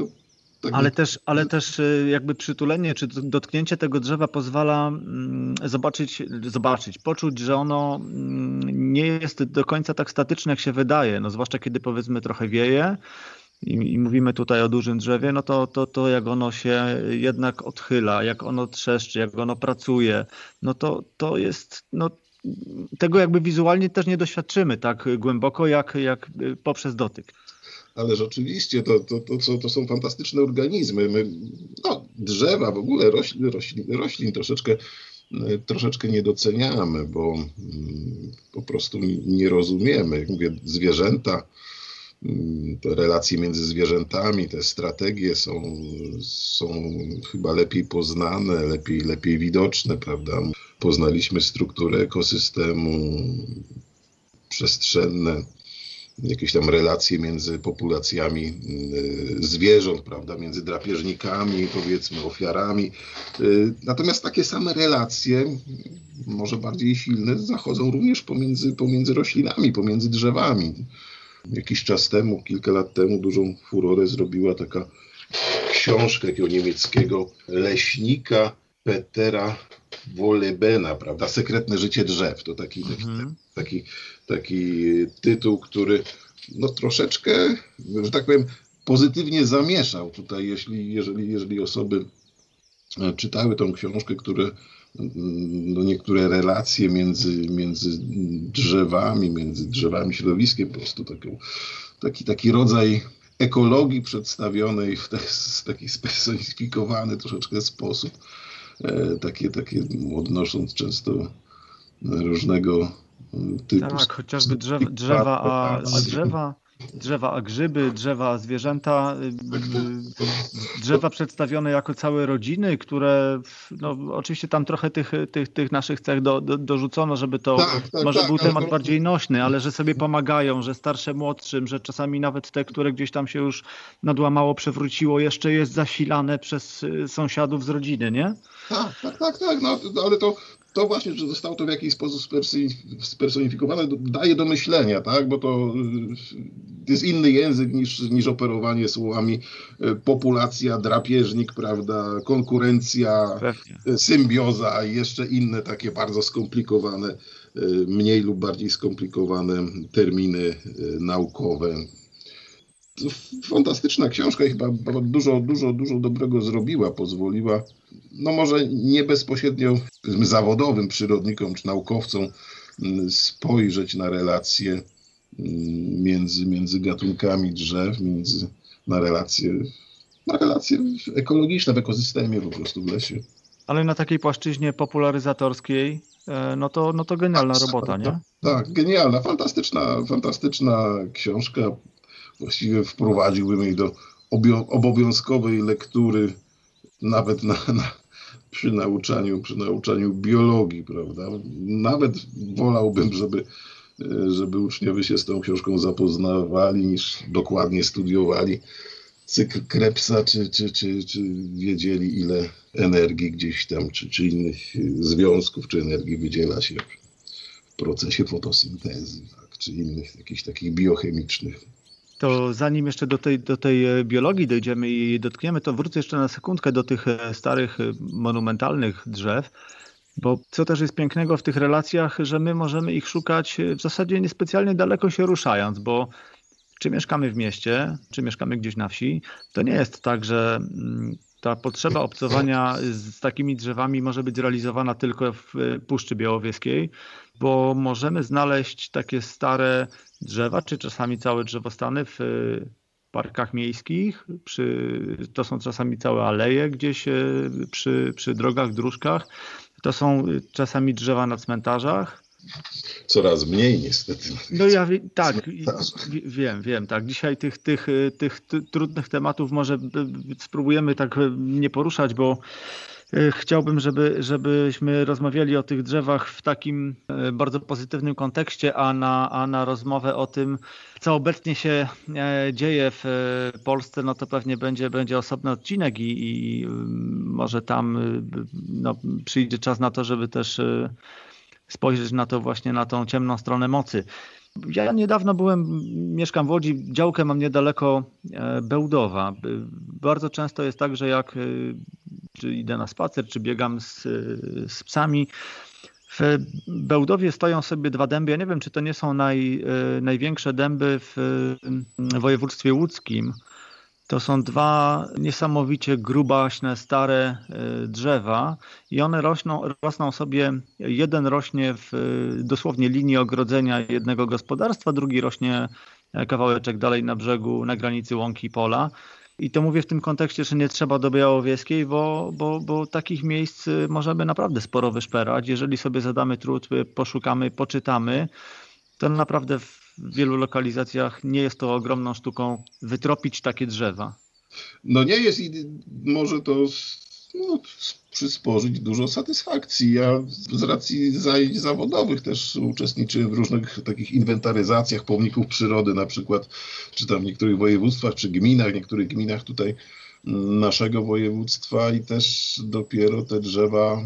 tak ale też, ale też y, jakby przytulenie czy dotknięcie tego drzewa pozwala mm, zobaczyć, zobaczyć, poczuć, że ono mm, nie jest do końca tak statyczne, jak się wydaje. No, zwłaszcza kiedy powiedzmy trochę wieje i, i mówimy tutaj o dużym drzewie, no to, to, to jak ono się jednak odchyla, jak ono trzeszczy, jak ono pracuje, no to, to jest, no, tego jakby wizualnie też nie doświadczymy tak głęboko, jak, jak poprzez dotyk. Ale rzeczywiście to, to, to, to, to są fantastyczne organizmy. My, no, drzewa, w ogóle roślin, roślin, roślin troszeczkę, troszeczkę nie doceniamy, bo mm, po prostu nie rozumiemy. Jak mówię, zwierzęta, relacje między zwierzętami, te strategie są, są chyba lepiej poznane, lepiej, lepiej widoczne, prawda? Poznaliśmy strukturę ekosystemu, przestrzenne jakieś tam relacje między populacjami y, zwierząt, prawda, między drapieżnikami, powiedzmy, ofiarami. Y, natomiast takie same relacje, może bardziej silne, zachodzą również pomiędzy, pomiędzy roślinami, pomiędzy drzewami. Jakiś czas temu, kilka lat temu, dużą furorę zrobiła taka książka takiego niemieckiego leśnika Petera Wolebena, prawda? Sekretne życie drzew. To taki, mhm. taki, taki tytuł, który no troszeczkę, że tak powiem, pozytywnie zamieszał tutaj, jeśli, jeżeli, jeżeli osoby e, czytały tą książkę, które no niektóre relacje między, między drzewami, między drzewami środowiskiem, po prostu taką, taki, taki rodzaj ekologii przedstawionej w taki spersonifikowany troszeczkę sposób, e, takie, takie odnosząc często różnego typu... Tak, chociażby drzewa, drzewa a, a drzewa drzewa a grzyby, drzewa a zwierzęta, y, drzewa przedstawione jako całe rodziny, które, no oczywiście tam trochę tych, tych, tych naszych cech do, do, dorzucono, żeby to tak, tak, może tak, był temat bardziej nośny, ale że sobie pomagają, że starsze młodszym, że czasami nawet te, które gdzieś tam się już nadłamało, przewróciło, jeszcze jest zasilane przez y, sąsiadów z rodziny, nie? Tak, tak, tak, tak, no, ale to, to właśnie, że zostało to w jakiś sposób spersonifikowane, daje do myślenia, tak? bo to y, jest inny język niż, niż operowanie słowami y, populacja, drapieżnik, prawda, konkurencja, Pewnie. symbioza i jeszcze inne takie bardzo skomplikowane, y, mniej lub bardziej skomplikowane terminy naukowe fantastyczna książka i chyba dużo, dużo, dużo dobrego zrobiła, pozwoliła, no może nie bezpośrednio zawodowym przyrodnikom czy naukowcom mm, spojrzeć na relacje mm, między, między gatunkami drzew, między, na relacje, na relacje ekologiczne w ekosystemie po prostu w lesie. Ale na takiej płaszczyźnie popularyzatorskiej, e, no to, no to genialna tak, robota, nie? Tak, genialna, fantastyczna, fantastyczna książka właściwie wprowadziłbym jej do obowiązkowej lektury nawet na, na, przy, nauczaniu, przy nauczaniu biologii, prawda? Nawet wolałbym, żeby, żeby uczniowie się z tą książką zapoznawali, niż dokładnie studiowali cykl Krebsa, czy, czy, czy, czy wiedzieli, ile energii gdzieś tam, czy, czy innych związków, czy energii wydziela się w procesie fotosyntezy, tak, czy innych jakichś takich biochemicznych to zanim jeszcze do tej, do tej e, biologii dojdziemy i dotkniemy, to wrócę jeszcze na sekundkę do tych e, starych, e, monumentalnych drzew, bo co też jest pięknego w tych relacjach, że my możemy ich szukać w zasadzie niespecjalnie daleko się ruszając, bo czy mieszkamy w mieście, czy mieszkamy gdzieś na wsi, to nie jest tak, że mm, ta potrzeba obcowania z takimi drzewami może być realizowana tylko w Puszczy Białowieskiej, bo możemy znaleźć takie stare drzewa, czy czasami całe drzewostany w parkach miejskich, przy, to są czasami całe aleje gdzieś e, przy, przy drogach, dróżkach, to są czasami drzewa na cmentarzach, coraz mniej niestety. No ja *laughs* tak, wiem, wiem, tak. Dzisiaj tych, tych, tych trudnych tematów może spróbujemy tak nie poruszać, bo e, chciałbym, żeby, żebyśmy rozmawiali o tych drzewach w takim e, bardzo pozytywnym kontekście, a na, a na rozmowę o tym, co obecnie się e, dzieje w Polsce, no to pewnie będzie, będzie osobny odcinek i, i może tam no, przyjdzie czas na to, żeby też spojrzeć na to właśnie, na tą ciemną stronę mocy. Ja niedawno byłem, mieszkam w Łodzi, działkę mam niedaleko e, Bełdowa. Bardzo często jest tak, że jak e, czy idę na spacer, czy biegam z, z psami, w Bełdowie stoją sobie dwa dęby. Ja nie wiem, czy to nie są naj, e, największe dęby w województwie łódzkim. To są dwa niesamowicie grubaśne, stare e, drzewa i one rośną, rosną sobie, jeden rośnie w dosłownie linii ogrodzenia jednego gospodarstwa, drugi rośnie kawałeczek dalej na brzegu, na granicy łąki pola. I to mówię w tym kontekście, że nie trzeba do Białowieskiej, bo, bo, bo takich miejsc możemy naprawdę sporo wyszperać. Jeżeli sobie zadamy trud, poszukamy, poczytamy, to naprawdę w w wielu lokalizacjach nie jest to ogromną sztuką wytropić takie drzewa. No nie jest i może to no, przysporzyć dużo satysfakcji. Ja z racji zajęć zawodowych też uczestniczyłem w różnych takich inwentaryzacjach pomników przyrody, na przykład czy tam w niektórych województwach, czy gminach, w niektórych gminach tutaj naszego województwa i też dopiero te drzewa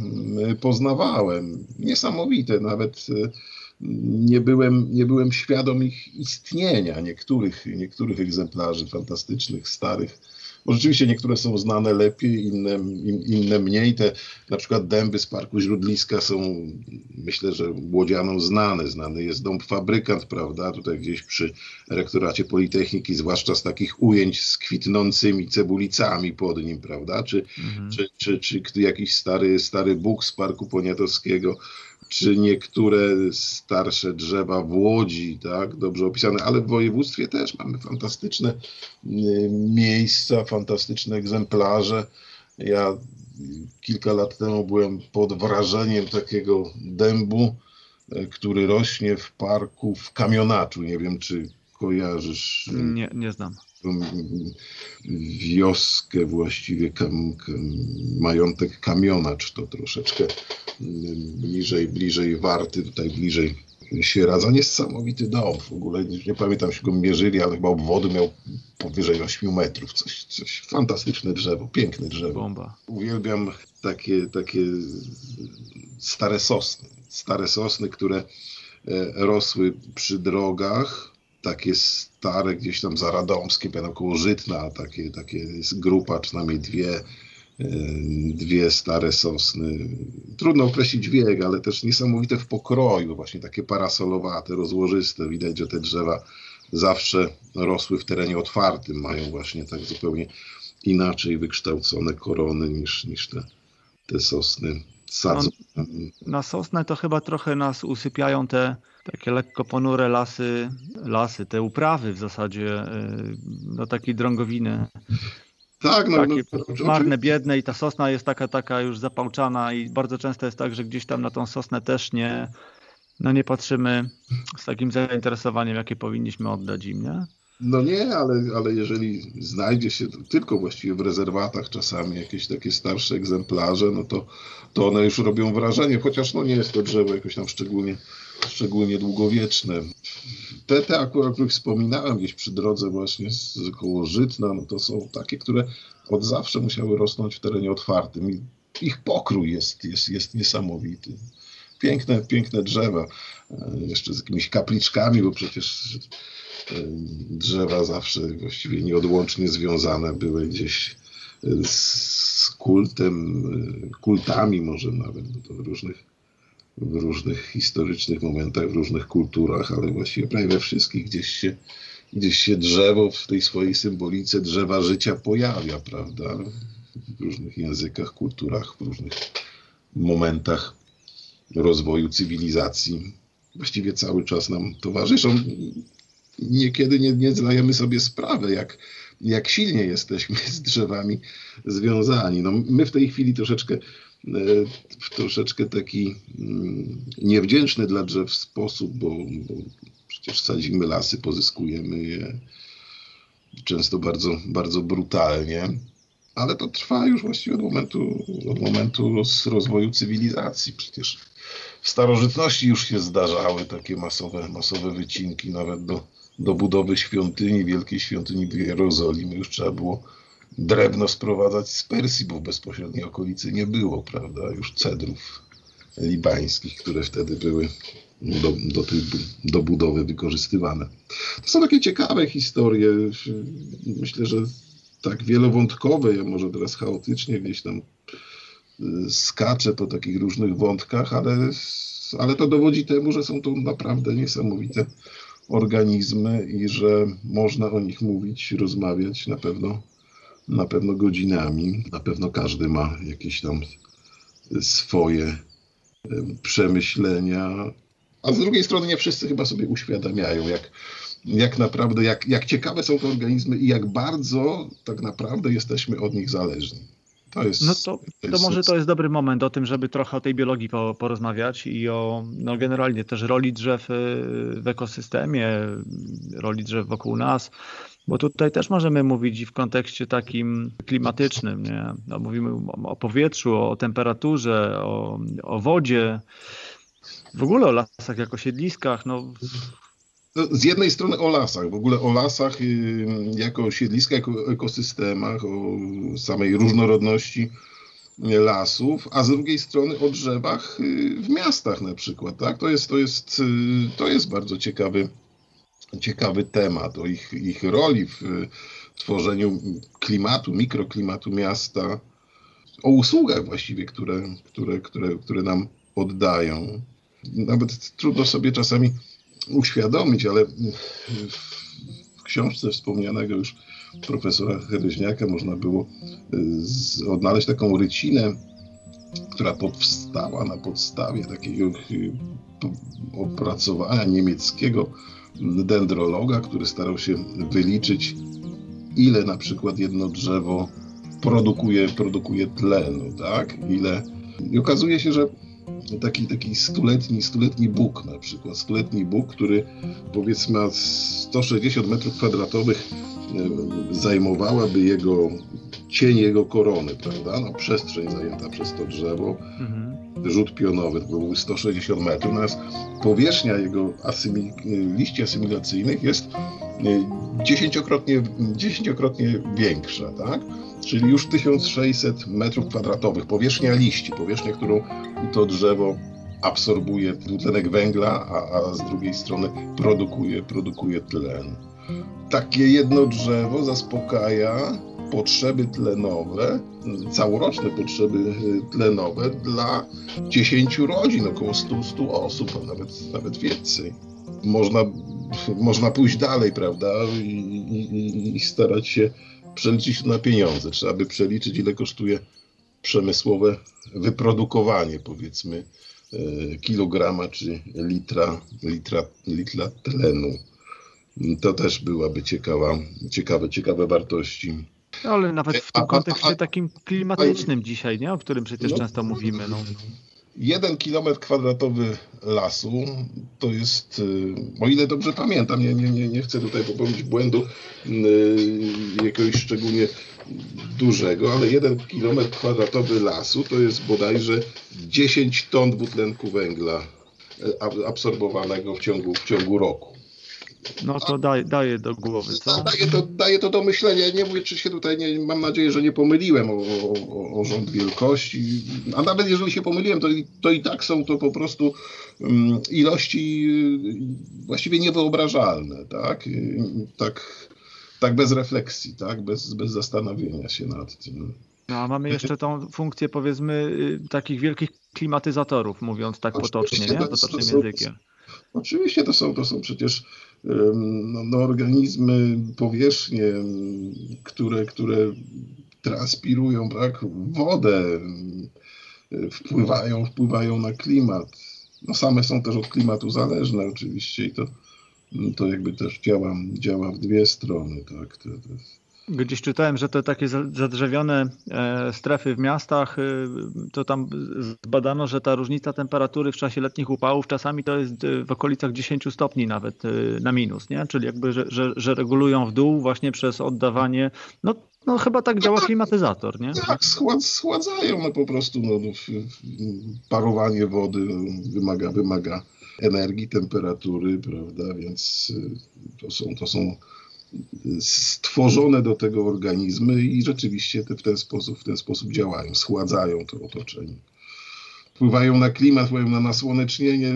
poznawałem. Niesamowite, nawet e, nie byłem, nie byłem świadom ich istnienia, niektórych, niektórych egzemplarzy fantastycznych, starych bo rzeczywiście niektóre są znane lepiej, inne, inne mniej. Te na przykład dęby z Parku Źródliska są, myślę, że łodzianom znane. Znany jest dąb fabrykant, prawda? Tutaj gdzieś przy rektoracie Politechniki, zwłaszcza z takich ujęć z kwitnącymi cebulicami pod nim, prawda? Czy, mhm. czy, czy, czy, jakiś stary, stary Bóg z Parku Poniatowskiego czy niektóre starsze drzewa w Łodzi, tak, dobrze opisane, ale w województwie też mamy fantastyczne y, miejsca, fantastyczne egzemplarze. Ja kilka lat temu byłem pod wrażeniem takiego dębu, y, który rośnie w parku w Kamionaczu. Nie wiem, czy kojarzysz. Y, nie, nie znam wioskę właściwie, kam, majątek kamionacz to troszeczkę bliżej, bliżej Warty, tutaj bliżej Sieradza. Niesamowity dom w ogóle, nie pamiętam, się go mierzyli, ale chyba obwody miał powyżej 8 metrów. Coś, coś fantastyczne drzewo, piękne drzewo. Bomba. Uwielbiam takie, takie stare sosny. Stare sosny, które e, rosły przy drogach, takie stare gdzieś tam zaradomskie, będą koło Żytna, takie, takie jest grupa, przynajmniej dwie, e, dwie stare sosny. Trudno określić wiek, ale też niesamowite w pokroju, właśnie takie parasolowate, rozłożyste. Widać, że te drzewa zawsze rosły w terenie otwartym, mają właśnie tak zupełnie inaczej wykształcone korony niż, niż te, te sosny sadzą. No, na sosnę to chyba trochę nas usypiają te takie lekko ponure lasy, lasy, te uprawy w zasadzie, y, no takiej drągowiny. Tak, no, takie no, marne, biedne i ta sosna jest taka, taka już zapałczana i bardzo często jest tak, że gdzieś tam na tą sosnę też nie, no nie patrzymy z takim zainteresowaniem, jakie powinniśmy oddać im, nie? No nie, ale, ale jeżeli znajdzie się tylko właściwie w rezerwatach czasami jakieś takie starsze egzemplarze, no to, to one już robią wrażenie, chociaż no nie jest to drzewo jakoś tam szczególnie, szczególnie długowieczne. Te, te akurat, o których wspominałem gdzieś przy drodze właśnie z koło Żytna, no to są takie, które od zawsze musiały rosnąć w terenie otwartym i ich pokrój jest, jest, jest niesamowity piękne, piękne drzewa, e, jeszcze z jakimiś kapliczkami, bo przecież drzewa zawsze właściwie nieodłącznie związane były gdzieś e, z kultem, e, kultami może nawet, to w różnych, w różnych historycznych momentach, w różnych kulturach, ale właściwie prawie we wszystkich gdzieś się, gdzieś się drzewo w tej swojej symbolice drzewa życia pojawia, prawda? W różnych językach, kulturach, w różnych momentach rozwoju cywilizacji. Właściwie cały czas nam towarzyszą niekiedy nie, nie zdajemy sobie sprawy, jak, jak silnie jesteśmy z drzewami związani. No, my w tej chwili troszeczkę w troszeczkę taki mm, niewdzięczny dla drzew sposób, bo, bo przecież sadzimy lasy, pozyskujemy je często bardzo, bardzo brutalnie, ale to trwa już właściwie od momentu, od momentu rozwoju cywilizacji. Przecież w starożytności już się zdarzały takie masowe, masowe wycinki, nawet do do budowy świątyni, wielkiej świątyni w Jerozolimie już trzeba było drewno sprowadzać z Persji, bo w bezpośredniej okolicy nie było, prawda, już cedrów libańskich, które wtedy były do, do, tej, do budowy wykorzystywane. To są takie ciekawe historie. Myślę, że tak wielowątkowe, ja może teraz chaotycznie gdzieś tam y, skaczę po takich różnych wątkach, ale, ale to dowodzi temu, że są to naprawdę niesamowite organizmy i że można o nich mówić, rozmawiać na pewno, na pewno godzinami. Na pewno każdy ma jakieś tam swoje przemyślenia, a z drugiej strony nie wszyscy chyba sobie uświadamiają, jak, jak naprawdę, jak, jak ciekawe są te organizmy i jak bardzo tak naprawdę jesteśmy od nich zależni. To jest, no to, to, to może to jest dobry moment o tym, żeby trochę o tej biologii po, porozmawiać i o no generalnie też roli drzew y, w ekosystemie, roli drzew wokół nas, bo tutaj też możemy mówić w kontekście takim klimatycznym. Nie? No, mówimy o powietrzu, o temperaturze, o, o wodzie, w ogóle o lasach jako siedliskach. No, No, z jednej strony o lasach, w ogóle o lasach y, jako siedliskach, jako ekosystemach, o samej różnorodności lasów, a z drugiej strony o drzewach y, w miastach na przykład. Tak? To, jest, to, jest, y, to jest bardzo ciekawy, ciekawy temat, o ich, ich roli w tworzeniu klimatu, mikroklimatu miasta, o usługach właściwie, które, które, które, które nam oddają. Nawet trudno sobie czasami uświadomić, ale w książce wspomnianego już profesora Hereźniaka można było y, odnaleźć taką rycinę, która powstała na podstawie takiego y, opracowania niemieckiego dendrologa, który starał się wyliczyć, ile na przykład jedno drzewo produkuje, produkuje tlenu, tak? Ile... I okazuje się, że taki, taki stuletni, stuletni Bóg na przykład, stuletni Bóg, który powiedzmy ma 160 metrów kwadratowych e, zajmowałaby jego cień jego korony, prawda? No, przestrzeń zajęta przez to drzewo, mhm. rzut pionowy, to byłby 160 metrów, natomiast powierzchnia jego asymi liści asymilacyjnych jest e, dziesięciokrotnie, dziesięciokrotnie większa, tak? Czyli już 1600 metrów kwadratowych powierzchnia liści, powierzchnia, którą to drzewo absorbuje dwutlenek węgla, a, a z drugiej strony produkuje, produkuje tlen. Takie jedno drzewo zaspokaja potrzeby tlenowe, całoroczne potrzeby tlenowe dla 10 rodzin, około 100, 100 osób, a nawet, nawet więcej. Można, można pójść dalej, prawda, I, i, i starać się przeliczyć na pieniądze. Trzeba by przeliczyć, ile kosztuje przemysłowe wyprodukowanie, powiedzmy, e, kilograma czy litra, litra, litra tlenu. To też byłaby ciekawa, ciekawe, ciekawe wartości. Ale nawet w tym kontekście takim klimatycznym dzisiaj, nie? o którym przecież no, często mówimy. No jeden kilometr kwadratowy lasu to jest, y, o ile dobrze pamiętam, nie, nie, nie, nie chcę tutaj popełnić błędu yy, jakiegoś szczególnie dużego, ale jeden kilometr kwadratowy lasu to jest bodajże 10 ton dwutlenku węgla y, absorbowanego w ciągu, w ciągu roku. No to daje, daje do głowy, co? Daje to, daje to do myślenia. Nie mówię, czy się tutaj, nie, mam nadzieję, że nie pomyliłem o, o, o rząd wielkości. A nawet jeżeli się pomyliłem, to, to i tak są to po prostu um, ilości y, właściwie niewyobrażalne, tak? Y, tak, tak bez refleksji, tak? Bez, bez zastanowienia się nad tym. No, a mamy jeszcze tą funkcję, powiedzmy, y, takich wielkich klimatyzatorów, mówiąc tak potocznie, nie? Potocznym językiem. Oczywiście to są, to są przecież no, no, organizmy, powierzchnie, które, które transpirują tak, wodę, wpływają, wpływają na klimat. No same są też od klimatu zależne oczywiście i to, to jakby też działa, działa w dwie strony. Tak, Gdzieś czytałem, że te takie zadrzewione e, strefy w miastach, e, to tam zbadano, że ta różnica temperatury w czasie letnich upałów czasami to jest e, w okolicach 10 stopni nawet na minus, nie? Czyli jakby, że, że, że regulują w dół właśnie przez oddawanie, no, no chyba tak działa klimatyzator, nie? Tak, schładzają no po prostu, no, no parowanie wody wymaga, wymaga energii, temperatury, prawda, więc to są, to są stworzone do tego organizmy i rzeczywiście te w ten sposób, w ten sposób działają, schładzają to otoczenie. Wpływają na klimat, wpływają na nasłonecznienie.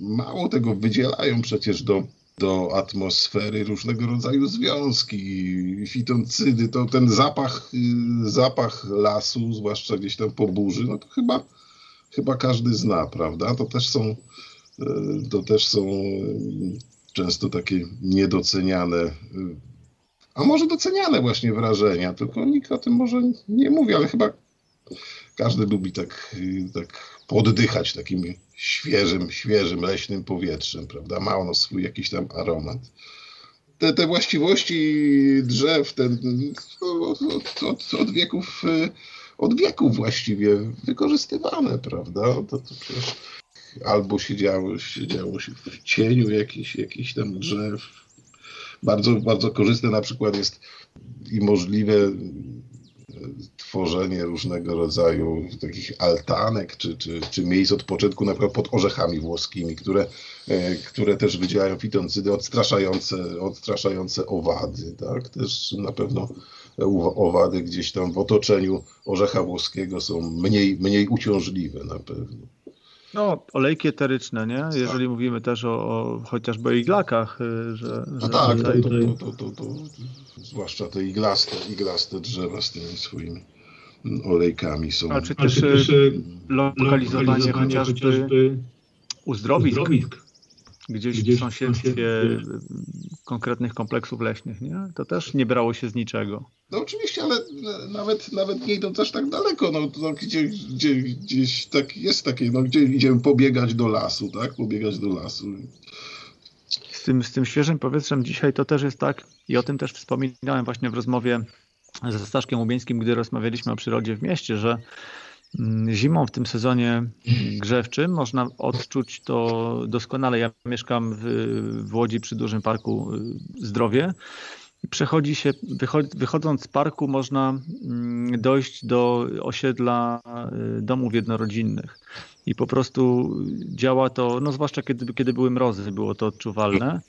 Mało tego, wydzielają przecież do, do atmosfery różnego rodzaju związki, fitoncydy. To ten zapach, zapach lasu, zwłaszcza gdzieś tam po burzy, no to chyba, chyba każdy zna, prawda? To też są, to też są często takie niedoceniane, a może doceniane właśnie wrażenia, tylko nikt o tym może nie mówi, ale chyba każdy lubi tak, tak poddychać takim świeżym, świeżym, leśnym powietrzem, prawda? Ma ono swój jakiś tam aromat. Te, te właściwości drzew ten, od, od, od, wieków, od wieków właściwie wykorzystywane, prawda? To, to przecież albo siedziało, siedziało się w cieniu jakichś, jakichś tam drzew. Bardzo, bardzo korzystne na przykład jest i możliwe tworzenie różnego rodzaju takich altanek czy, czy, czy miejsc odpoczynku, na przykład pod orzechami włoskimi, które, e, które też wydzielają fitoncydy odstraszające, odstraszające owady. Tak? Też na pewno owady gdzieś tam w otoczeniu orzecha włoskiego są mniej, mniej uciążliwe na pewno. No, olejki eteryczne, nie? Jeżeli tak. mówimy też o, o chociażby o iglakach, y, że... No że tak, tutaj... to, to, to, to, zwłaszcza te iglaste, iglaste drzewa z tymi swoimi olejkami są. A czy też, też y, lokalizowanie, lokalizowanie chociażby, chociażby uzdrowisk, uzdrowisk gdzieś, gdzieś w sąsiedztwie konkretnych kompleksów leśnych, nie? To też nie brało się z niczego. No oczywiście, ale nawet, nawet nie idąc aż tak daleko, no, no gdzie, gdzie, gdzieś tak jest takie, no gdzie idziemy pobiegać do lasu, tak? Pobiegać do lasu. Z tym, z tym świeżym powietrzem dzisiaj to też jest tak i o tym też wspominałem właśnie w rozmowie ze Staszkiem Łubieńskim, gdy rozmawialiśmy o przyrodzie w mieście, że zimą w tym sezonie grzewczym można odczuć to doskonale. Ja mieszkam w, w Łodzi przy dużym parku y, Zdrowie. Przechodzi się, wychodząc z parku, można mm, dojść do osiedla y, domów jednorodzinnych. I po prostu działa to, no zwłaszcza kiedy, kiedy były mrozy, było to odczuwalne.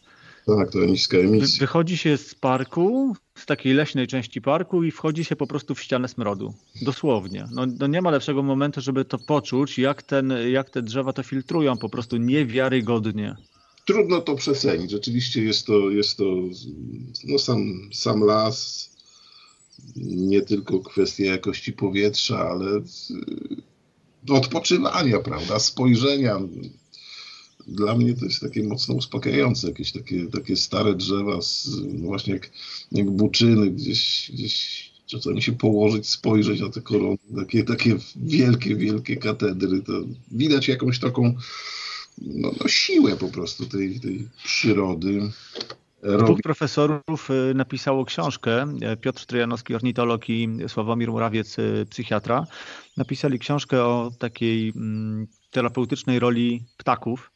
Tak, to niska emisja. Wychodzi się z parku, z takiej leśnej części parku i wchodzi się po prostu w ścianę smrodu. Dosłownie. No, no nie ma lepszego momentu, żeby to poczuć, jak, ten, jak te drzewa to filtrują po prostu niewiarygodnie. Trudno to przecenić. Rzeczywiście jest to, jest to no sam, sam las, nie tylko kwestia jakości powietrza, ale odpoczywania, prawda, spojrzenia dla mnie to jest takie mocno uspokajające, jakieś takie, takie stare drzewa, z, no właśnie jak, jak buczyny, gdzieś, gdzieś czasami się położyć, spojrzeć na te korony, takie, takie wielkie, wielkie katedry, to widać jakąś taką no, no siłę po prostu tej, tej przyrody. Dwóch profesorów y, napisało książkę, Piotr Trojanowski, ornitolog i Sławomir Murawiec, y, psychiatra. Napisali książkę o takiej mm, terapeutycznej roli ptaków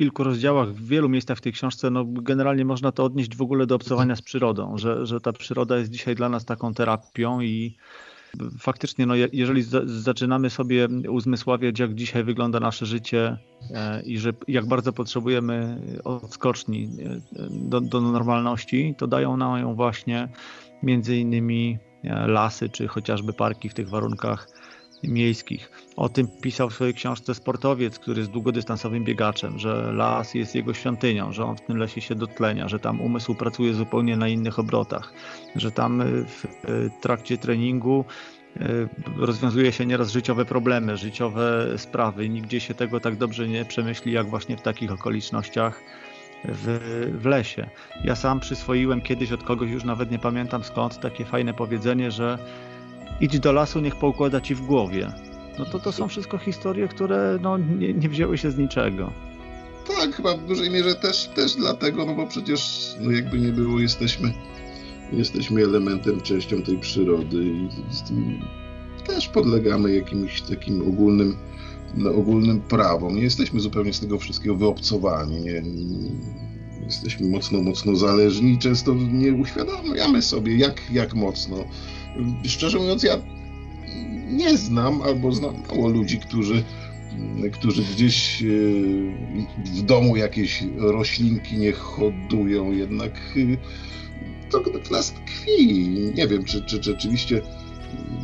kilku rozdziałach, w wielu miejscach w tej książce, no generalnie można to odnieść w ogóle do obcowania z przyrodą, że, że ta przyroda jest dzisiaj dla nas taką terapią i faktycznie, no, jeżeli zaczynamy sobie uzmysławiać, jak dzisiaj wygląda nasze życie e, i że jak bardzo potrzebujemy odskoczni e, do, do normalności, to dają nam ją właśnie między innymi e, lasy, czy chociażby parki w tych warunkach miejskich. O tym pisał w swojej książce sportowiec, który jest długodystansowym biegaczem, że las jest jego świątynią, że on w tym lesie się dotlenia, że tam umysł pracuje zupełnie na innych obrotach, że tam y, w y, trakcie treningu y, rozwiązuje się nieraz życiowe problemy, życiowe sprawy. Nigdzie się tego tak dobrze nie przemyśli, jak właśnie w takich okolicznościach w, w lesie. Ja sam przyswoiłem kiedyś od kogoś, już nawet nie pamiętam skąd, takie fajne powiedzenie, że idź do lasu, niech poukłada ci w głowie. No to to są wszystko historie, które no, nie, nie wzięły się z niczego. Tak, chyba w dużej mierze też, też dlatego, no bo przecież no jakby nie było, jesteśmy, jesteśmy elementem, częścią tej przyrody i, też podlegamy jakimś takim ogólnym, no, ogólnym prawom. Nie jesteśmy zupełnie z tego wszystkiego wyobcowani. Nie, jesteśmy mocno, mocno zależni i często nie uświadamiamy sobie, jak, jak mocno Szczerze mówiąc, ja nie znam albo znam mało ludzi, którzy, którzy gdzieś e, w domu jakieś roślinki nie hodują, jednak e, to w nas tkwi. Nie wiem, czy, czy, czy rzeczywiście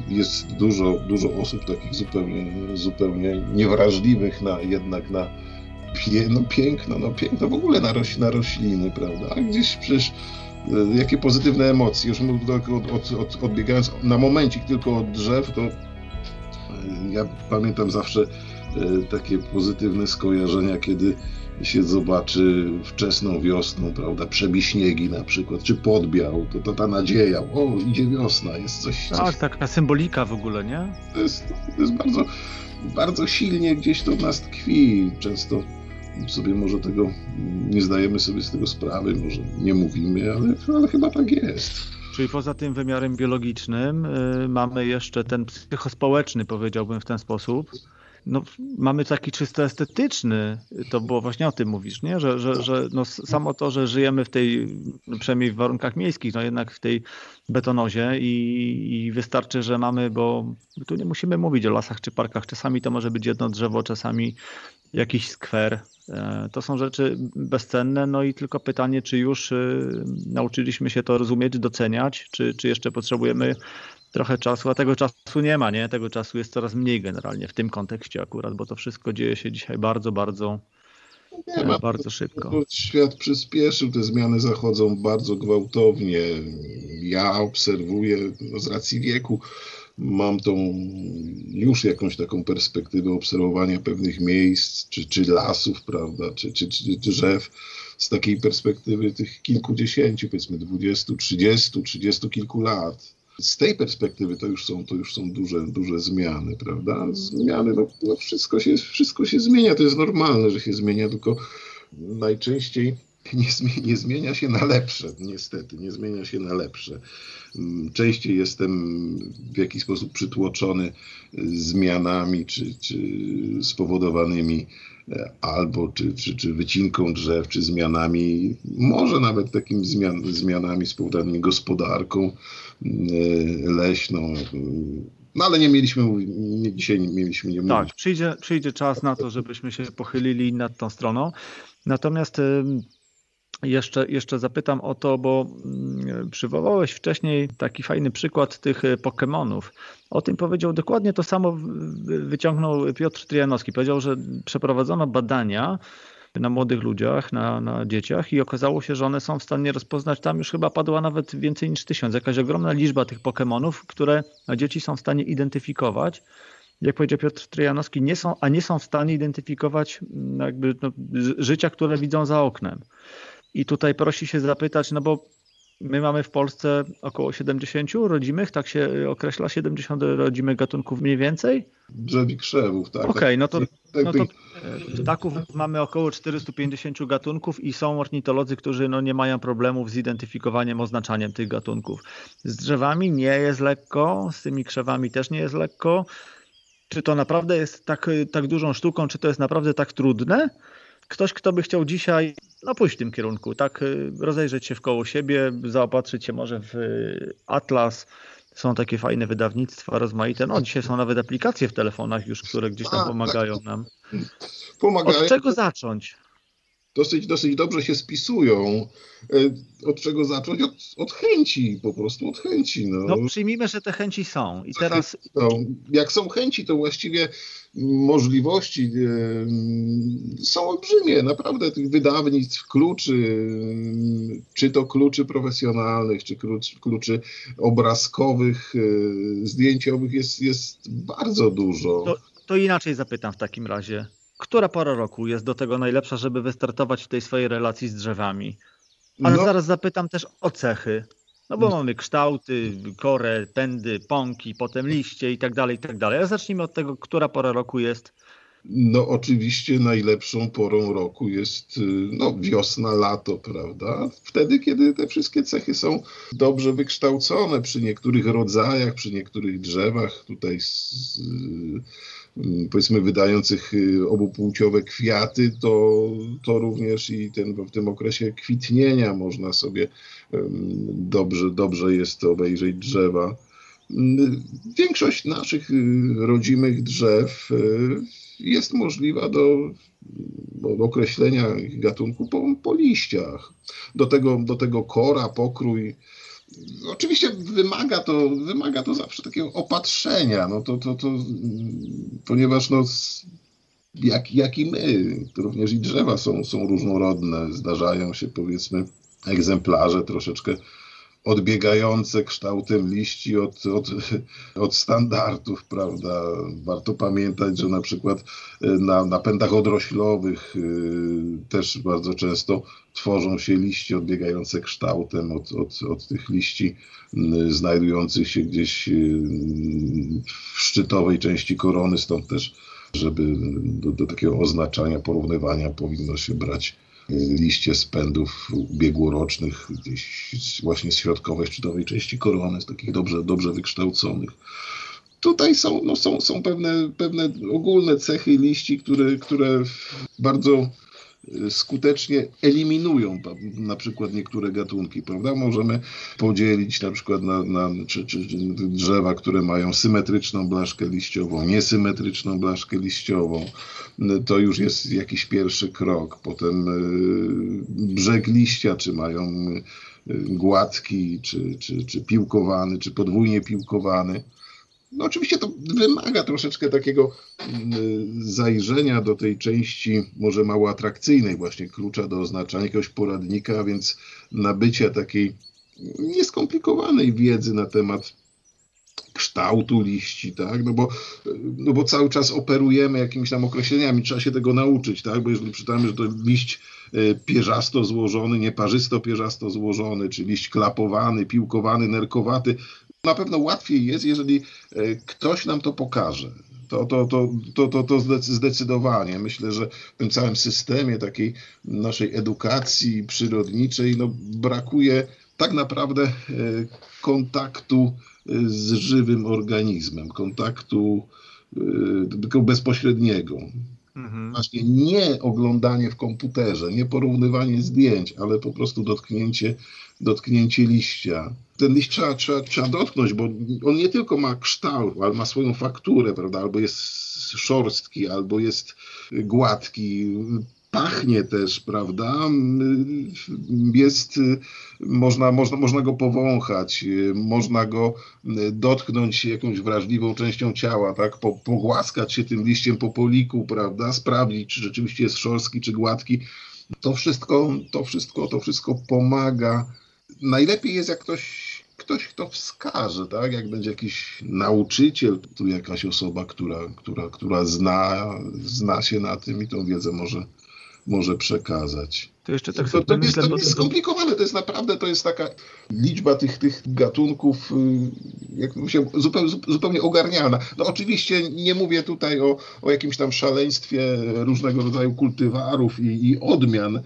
jest dużo, dużo osób takich zupełnie, zupełnie niewrażliwych na, jednak na pie, no piękno, no piękno w ogóle na, roś, na rośliny, prawda? A gdzieś przecież jakie pozytywne emocje. Już od, od, od, odbiegając na momencik tylko od drzew, to e, ja pamiętam zawsze e, takie pozytywne skojarzenia, kiedy się zobaczy wczesną wiosną, prawda, przebiśniegi na przykład, czy podbiał, to, to ta nadzieja, o, idzie wiosna, jest coś... coś... Tak, taka symbolika w ogóle, nie? To jest, to jest bardzo, bardzo silnie gdzieś to w nas tkwi, często sobie może tego nie zdajemy sobie z tego sprawy, może nie mówimy, ale, ale chyba tak jest. Czyli poza tym wymiarem biologicznym y, mamy jeszcze ten psychospołeczny, powiedziałbym w ten sposób. no, mamy taki czysto estetyczny, to było właśnie o tym mówisz, nie? że, że, że no, samo to, że żyjemy w tej, no, przynajmniej w warunkach miejskich, no jednak w tej betonozie i, i wystarczy, że mamy, bo tu nie musimy mówić o lasach czy parkach, czasami to może być jedno drzewo, czasami jakiś skwer. E, to są rzeczy bezcenne, no i tylko pytanie, czy już y, nauczyliśmy się to rozumieć, doceniać, czy, czy jeszcze potrzebujemy trochę czasu, a tego czasu nie ma, nie? Tego czasu jest coraz mniej generalnie w tym kontekście akurat, bo to wszystko dzieje się dzisiaj bardzo, bardzo, nie ma, bardzo szybko. Świat przyspieszył, te zmiany zachodzą bardzo gwałtownie. Ja obserwuję no z racji wieku, mam tą już jakąś taką perspektywę obserwowania pewnych miejsc, czy, czy lasów, prawda, czy, czy, czy drzew z takiej perspektywy tych kilkudziesięciu, powiedzmy dwudziestu, trzydziestu, trzydziestu kilku lat z tej perspektywy to już są, to już są duże, duże zmiany, prawda? Zmiany, no, no wszystko, się, wszystko się zmienia, to jest normalne, że się zmienia, tylko najczęściej *laughs* nie, nie zmienia się na lepsze, niestety, nie zmienia się na lepsze. Mm, częściej jestem w jakiś sposób przytłoczony zmianami czy, czy spowodowanymi e, albo czy, czy, czy wycinką drzew, czy zmianami, może nawet takimi zmian, zmianami spowodowanymi gospodarką e, leśną. No ale nie mieliśmy, nie, dzisiaj nie mieliśmy nie mówić. Tak, przyjdzie, przyjdzie czas na to, żebyśmy się pochylili nad tą stroną. Natomiast jeszcze, jeszcze zapytam o to, bo mm, przywołałeś wcześniej taki fajny przykład tych e, Pokémonów. O tym powiedział dokładnie to samo, wyciągnął Piotr Trianowski. Powiedział, że przeprowadzono badania na młodych ludziach, na, na dzieciach i okazało się, że one są w stanie rozpoznać, tam już chyba padła nawet więcej niż tysiąc, jakaś ogromna liczba tych Pokémonów, które dzieci są w stanie identyfikować jak powiedział Piotr Tryjanowski, nie są, a nie są w stanie identyfikować mm, jakby no, życia, które widzą za oknem. I tutaj prosi się zapytać, no bo my mamy w Polsce około 70 rodzimych, tak się określa, 70 rodzimych gatunków mniej więcej? Drzewi krzewów, tak. Okej, okay, no to, no to ptaków mamy około 450 gatunków i są ornitolodzy, którzy no nie mają problemów z identyfikowaniem, oznaczaniem tych gatunków. Z drzewami nie jest lekko, z tymi krzewami też nie jest lekko. Czy to naprawdę jest tak, tak dużą sztuką, czy to jest naprawdę tak trudne? Ktoś, kto by chciał dzisiaj no pójść w tym kierunku, tak, y, rozejrzeć się w koło siebie, zaopatrzyć się może w y, Atlas, są takie fajne wydawnictwa rozmaite. No dzisiaj są nawet aplikacje w telefonach już, które gdzieś tam pomagają nam. Pomagają. Od czego zacząć? Dosyć, dosyć dobrze się spisują. E, od czego zacząć? Od, od chęci, po prostu od chęci. No. no przyjmijmy, że te chęci są. I teraz... Jak są chęci, to właściwie możliwości e, są olbrzymie. Naprawdę tych wydawnictw, kluczy, czy to kluczy profesjonalnych, czy kluczy, obrazkowych, e, zdjęciowych jest, jest bardzo dużo. To, to inaczej zapytam w takim razie która pora roku jest do tego najlepsza, żeby wystartować w tej swojej relacji z drzewami? Ale no. zaraz zapytam też o cechy. No bo mamy kształty, korę, pędy, pąki, potem liście i tak dalej, i tak dalej. Ale zacznijmy od tego, która pora roku jest. No oczywiście najlepszą porą roku jest no, wiosna, lato, prawda? Wtedy, kiedy te wszystkie cechy są dobrze wykształcone przy niektórych rodzajach, przy niektórych drzewach. Tutaj z, powiedzmy wydających y, obupłciowe kwiaty, to, to również i ten, w tym okresie kwitnienia można sobie dobrze, dobrze jest obejrzeć drzewa. Mm, większość naszych y, rodzimych drzew y, jest możliwa do, do określenia gatunku po, po liściach. Do tego, do tego kora, pokrój, Oczywiście wymaga to, wymaga to zawsze takiego opatrzenia, no to, to, to, ponieważ no, jak, jak i my, również i drzewa są, są różnorodne, zdarzają się powiedzmy egzemplarze troszeczkę odbiegające kształtem liści od, od, od standardów, prawda? Warto pamiętać, że na przykład e, na, na pędach odroślowych e, też bardzo często tworzą się liście odbiegające kształtem od, od, od tych liści znajdujących się gdzieś e, w szczytowej części korony, stąd też, żeby do, do takiego oznaczania, porównywania powinno się brać liście spędów ubiegłorocznych, gdzieś właśnie z środkowej, szczytowej części korony, z takich dobrze, dobrze wykształconych. tutaj są, no są, są pewne, pewne ogólne cechy liści, które, które bardzo skutecznie eliminują na przykład niektóre gatunki, prawda? Możemy podzielić na przykład na, na czy, czy, drzewa, które mają symetryczną blaszkę liściową, niesymetryczną blaszkę liściową. To już jest jakiś pierwszy krok. Potem y, brzeg liścia, czy mają y, gładki, czy, czy, czy piłkowany, czy podwójnie piłkowany. No oczywiście to wymaga troszeczkę takiego mm, zajrzenia do tej części może mało atrakcyjnej właśnie klucza do oznaczania jakiegoś poradnika, więc nabycia takiej nieskomplikowanej wiedzy na temat kształtu liści, tak? No bo, no bo cały czas operujemy jakimiś tam określeniami, trzeba się tego nauczyć, tak? Bo jeżeli czytamy, że to liść e, pierzasto złożony, nieparzysto pierzasto złożony, czy liść klapowany, piłkowany, nerkowaty, na pewno łatwiej jest, jeżeli e, ktoś nam to pokaże. To, to, to, to, to, to zdecydowanie. Myślę, że w tym całym systemie takiej naszej edukacji przyrodniczej no, brakuje tak naprawdę e, kontaktu e, z żywym organizmem, kontaktu tylko bezpośredniego. Mhm. Właśnie nie oglądanie w komputerze, nie porównywanie zdjęć, ale po prostu dotknięcie, dotknięcie liścia. Ten liść trzeba, trzeba, trzeba dotknąć, bo on nie tylko ma kształt, ale ma swoją fakturę, prawda? Albo jest szorstki, albo jest gładki pachnie też, prawda? Jest, można, można, można go powąchać, można go dotknąć jakąś wrażliwą częścią ciała, tak? Po, pogłaskać się tym liściem po poliku, prawda? Sprawdzić, czy rzeczywiście jest szorstki, czy gładki. To wszystko, to wszystko, to wszystko pomaga. Najlepiej jest, jak ktoś ktoś, kto wskaże, tak? Jak będzie jakiś nauczyciel, tu jakaś osoba, która, która, która zna, zna się na tym i tą wiedzę może, może przekazać. To jeszcze tak to, to, jest, to jest skomplikowane, to jest naprawdę, to jest taka liczba tych, tych gatunków, y, jak się zupełnie, zupełnie ogarniana. No oczywiście nie mówię tutaj o, o jakimś tam szaleństwie różnego rodzaju kultywarów i, i odmian, y,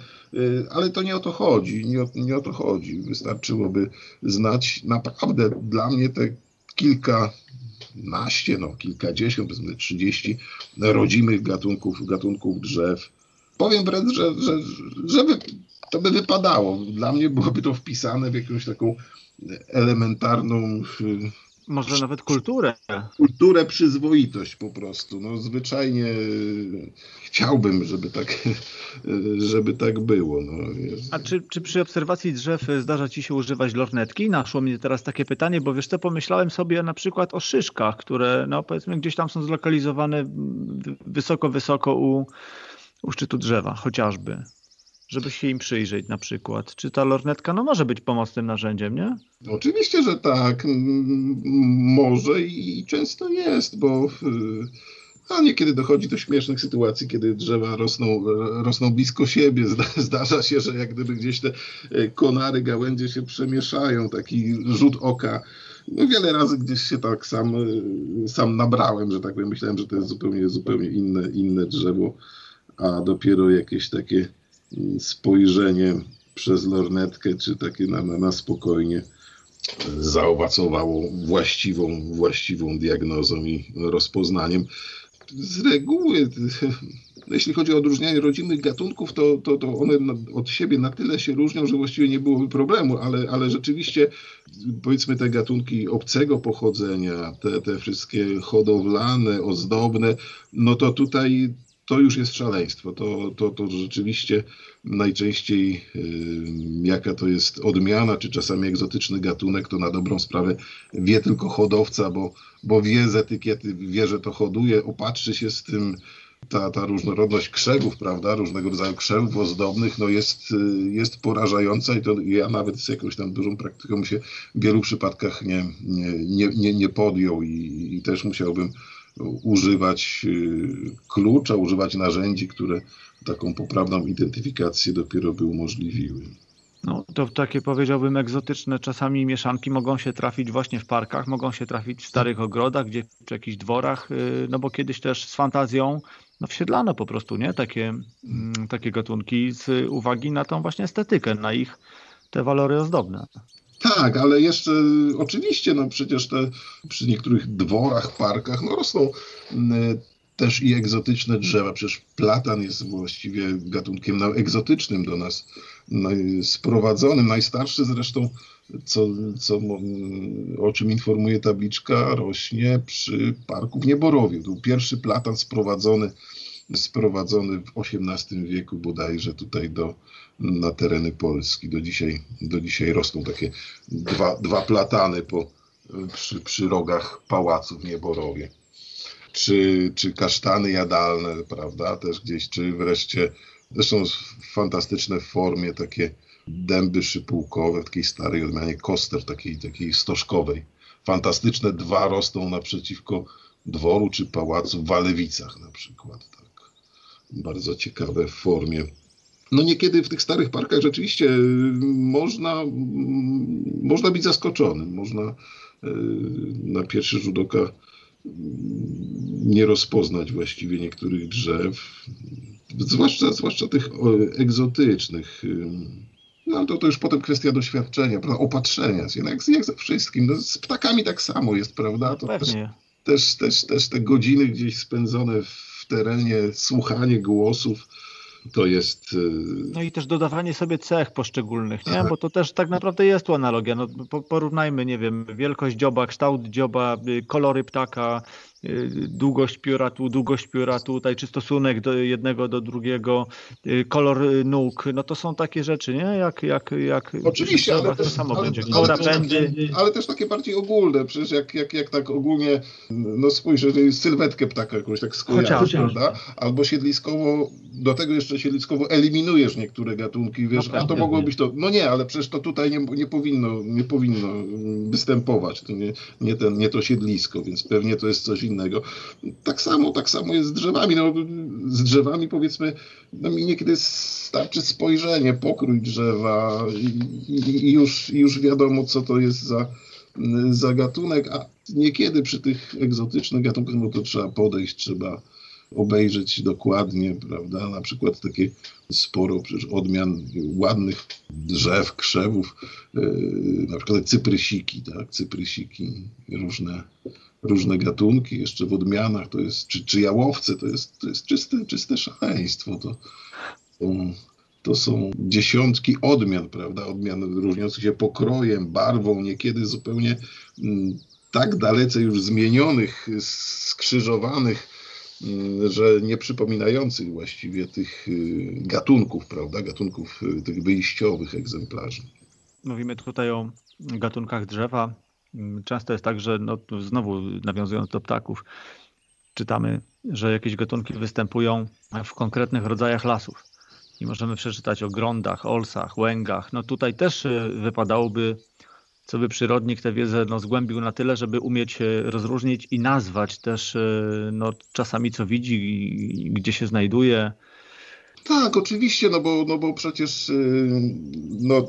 ale to nie o to chodzi, nie o, nie o to chodzi. Wystarczyłoby znać naprawdę dla mnie te kilka naście, no kilkadziesiąt, powiedzmy trzydzieści rodzimych gatunków, gatunków drzew, powiem wręcz, że, że żeby to by wypadało. Dla mnie byłoby to wpisane w jakąś taką elementarną. Może nawet kulturę. Kulturę, przyzwoitość po prostu. No, zwyczajnie chciałbym, żeby tak, *laughs* żeby tak było. No, A czy, czy przy obserwacji drzew zdarza Ci się używać lornetki? Naszło mnie teraz takie pytanie, bo wiesz co, pomyślałem sobie na przykład o szyszkach, które no powiedzmy gdzieś tam są zlokalizowane wysoko, wysoko u u szczytu drzewa chociażby, żeby się im przyjrzeć na przykład. Czy ta lornetka no, może być pomocnym narzędziem, nie? Oczywiście, że tak. Może i często jest, bo a niekiedy dochodzi do śmiesznych sytuacji, kiedy drzewa rosną, rosną blisko siebie. Zdarza się, że jak gdyby gdzieś te e, konary, gałęzie się przemieszają, taki rzut oka. No wiele razy gdzieś się tak sam, e, sam nabrałem, że tak powiem. Myślałem, że to jest zupełnie, zupełnie inne, inne drzewo a dopiero jakieś takie mm, spojrzenie przez lornetkę, czy takie na, na, na spokojnie e, zaowocowało właściwą, właściwą diagnozą i rozpoznaniem. Z reguły, *laughs* jeśli chodzi o odróżnianie rodzimych gatunków, to, to, to one od siebie na tyle się różnią, że właściwie nie byłoby problemu, ale, ale rzeczywiście powiedzmy te gatunki obcego pochodzenia, te, te wszystkie hodowlane, ozdobne, no to tutaj to już jest szaleństwo. To, to, to rzeczywiście najczęściej jaka to jest odmiana, czy czasami egzotyczny gatunek, to na dobrą sprawę wie tylko hodowca, bo, bo wie z etykiety, wie, że to hoduje, opatrzy się z tym, ta, ta różnorodność krzewów, prawda, różnego rodzaju krzewów ozdobnych, no jest, y, jest porażająca i to ja nawet z jakąś tam dużą praktyką się w wielu przypadkach nie, nie, nie, nie podjął i, i też musiałbym używać y, klucza, używać narzędzi, które taką poprawną identyfikację dopiero by umożliwiły. No, to takie powiedziałbym egzotyczne czasami mieszanki mogą się trafić właśnie w parkach, mogą się trafić w starych ogrodach, gdzie przy jakichś dworach, y, no bo kiedyś też z fantazją no wsiedlano po prostu, nie? Takie, mm, takie gatunki z uwagi na tą właśnie estetykę, na ich te walory ozdobne. Tak, ale jeszcze oczywiście, no przecież te przy niektórych dworach, parkach, no rosną też i egzotyczne drzewa. Przecież platan jest właściwie gatunkiem egzotycznym do nas sprowadzonym. Najstarszy zresztą, co, co, o czym informuje tabliczka, rośnie przy parku w Nieborowiu. To był pierwszy platan sprowadzony, sprowadzony w XVIII wieku bodajże tutaj do, na tereny Polski. Do dzisiaj, do dzisiaj rosną takie dwa, dwa platany po, przy, przy rogach pałacu w Nieborowie czy, czy kasztany jadalne, prawda, też gdzieś, czy wreszcie, zresztą fantastyczne w formie takie dęby szypułkowe w takiej starej odmianie koster, takiej, takiej stożkowej. Fantastyczne dwa rosną naprzeciwko dworu czy pałacu w Walewicach na przykład. Bardzo ciekawe w formie. No niekiedy w tych starych parkach rzeczywiście można, można być zaskoczonym. Można e, na pierwszy rzut oka nie rozpoznać właściwie niektórych drzew, zwłaszcza, zwłaszcza tych egzotycznych. No to, to już potem kwestia doświadczenia, prawda? opatrzenia się, no jak, jak ze wszystkim. No, z ptakami tak samo jest, prawda? To też, też, też, też te godziny gdzieś spędzone w terenie, słuchanie głosów, to jest. Y, no i też dodawanie sobie cech poszczególnych, nie? bo to też tak naprawdę jest tu analogia. No, porównajmy, nie wiem, wielkość dzioba, kształt dzioba, y, kolory ptaka, długość pióra tu, długość pióra tutaj, czy stosunek do jednego do drugiego, y, kolor nóg, no to są takie rzeczy, nie? Jak, jak, jak Oczywiście, ale też, samo ale, będzie. Ale, ale, ale, też takie bardziej ogólne, przecież jak, jak, jak tak ogólnie, no spójrz, jeżeli sylwetkę ptaka jakąś tak skojarzysz, prawda? Albo siedliskowo, do tego jeszcze siedliskowo eliminujesz niektóre gatunki, wiesz, no, a to mogło być to, no nie, ale przecież to tutaj nie, nie powinno, nie powinno występować, to nie, nie, ten, nie to siedlisko, więc pewnie to jest coś innego. Tak samo, tak samo jest z drzewami. No, z drzewami powiedzmy, no mi niekiedy starczy spojrzenie, pokrój drzewa i, już, już wiadomo, co to jest za, za gatunek, a niekiedy przy tych egzotycznych gatunkach, no to trzeba podejść, trzeba obejrzeć dokładnie, prawda? Na przykład takie sporo przecież odmian ładnych drzew, krzewów, yy, na przykład cyprysiki, tak? Cyprysiki, różne różne gatunki, jeszcze w odmianach, to jest, czy, czy jałowce, to jest, to jest czyste, czyste szaleństwo. To, to, to są dziesiątki odmian, prawda, odmian różniących się pokrojem, barwą, niekiedy zupełnie m, mm, tak dalece już zmienionych, skrzyżowanych, m, mm, że nie przypominających właściwie tych y, gatunków, prawda, gatunków y, tych wyjściowych egzemplarzy. Mówimy tutaj o gatunkach drzewa, często jest tak, że no, znowu nawiązując do ptaków, czytamy, że jakieś gatunki występują w konkretnych rodzajach lasów. I możemy przeczytać o grondach, olsach, łęgach. No tutaj też e, wypadałoby, co by przyrodnik tę wiedzę no, zgłębił na tyle, żeby umieć rozróżnić i nazwać też e, no, czasami co widzi i gdzie się znajduje. Tak, oczywiście, no bo, no bo przecież e, no,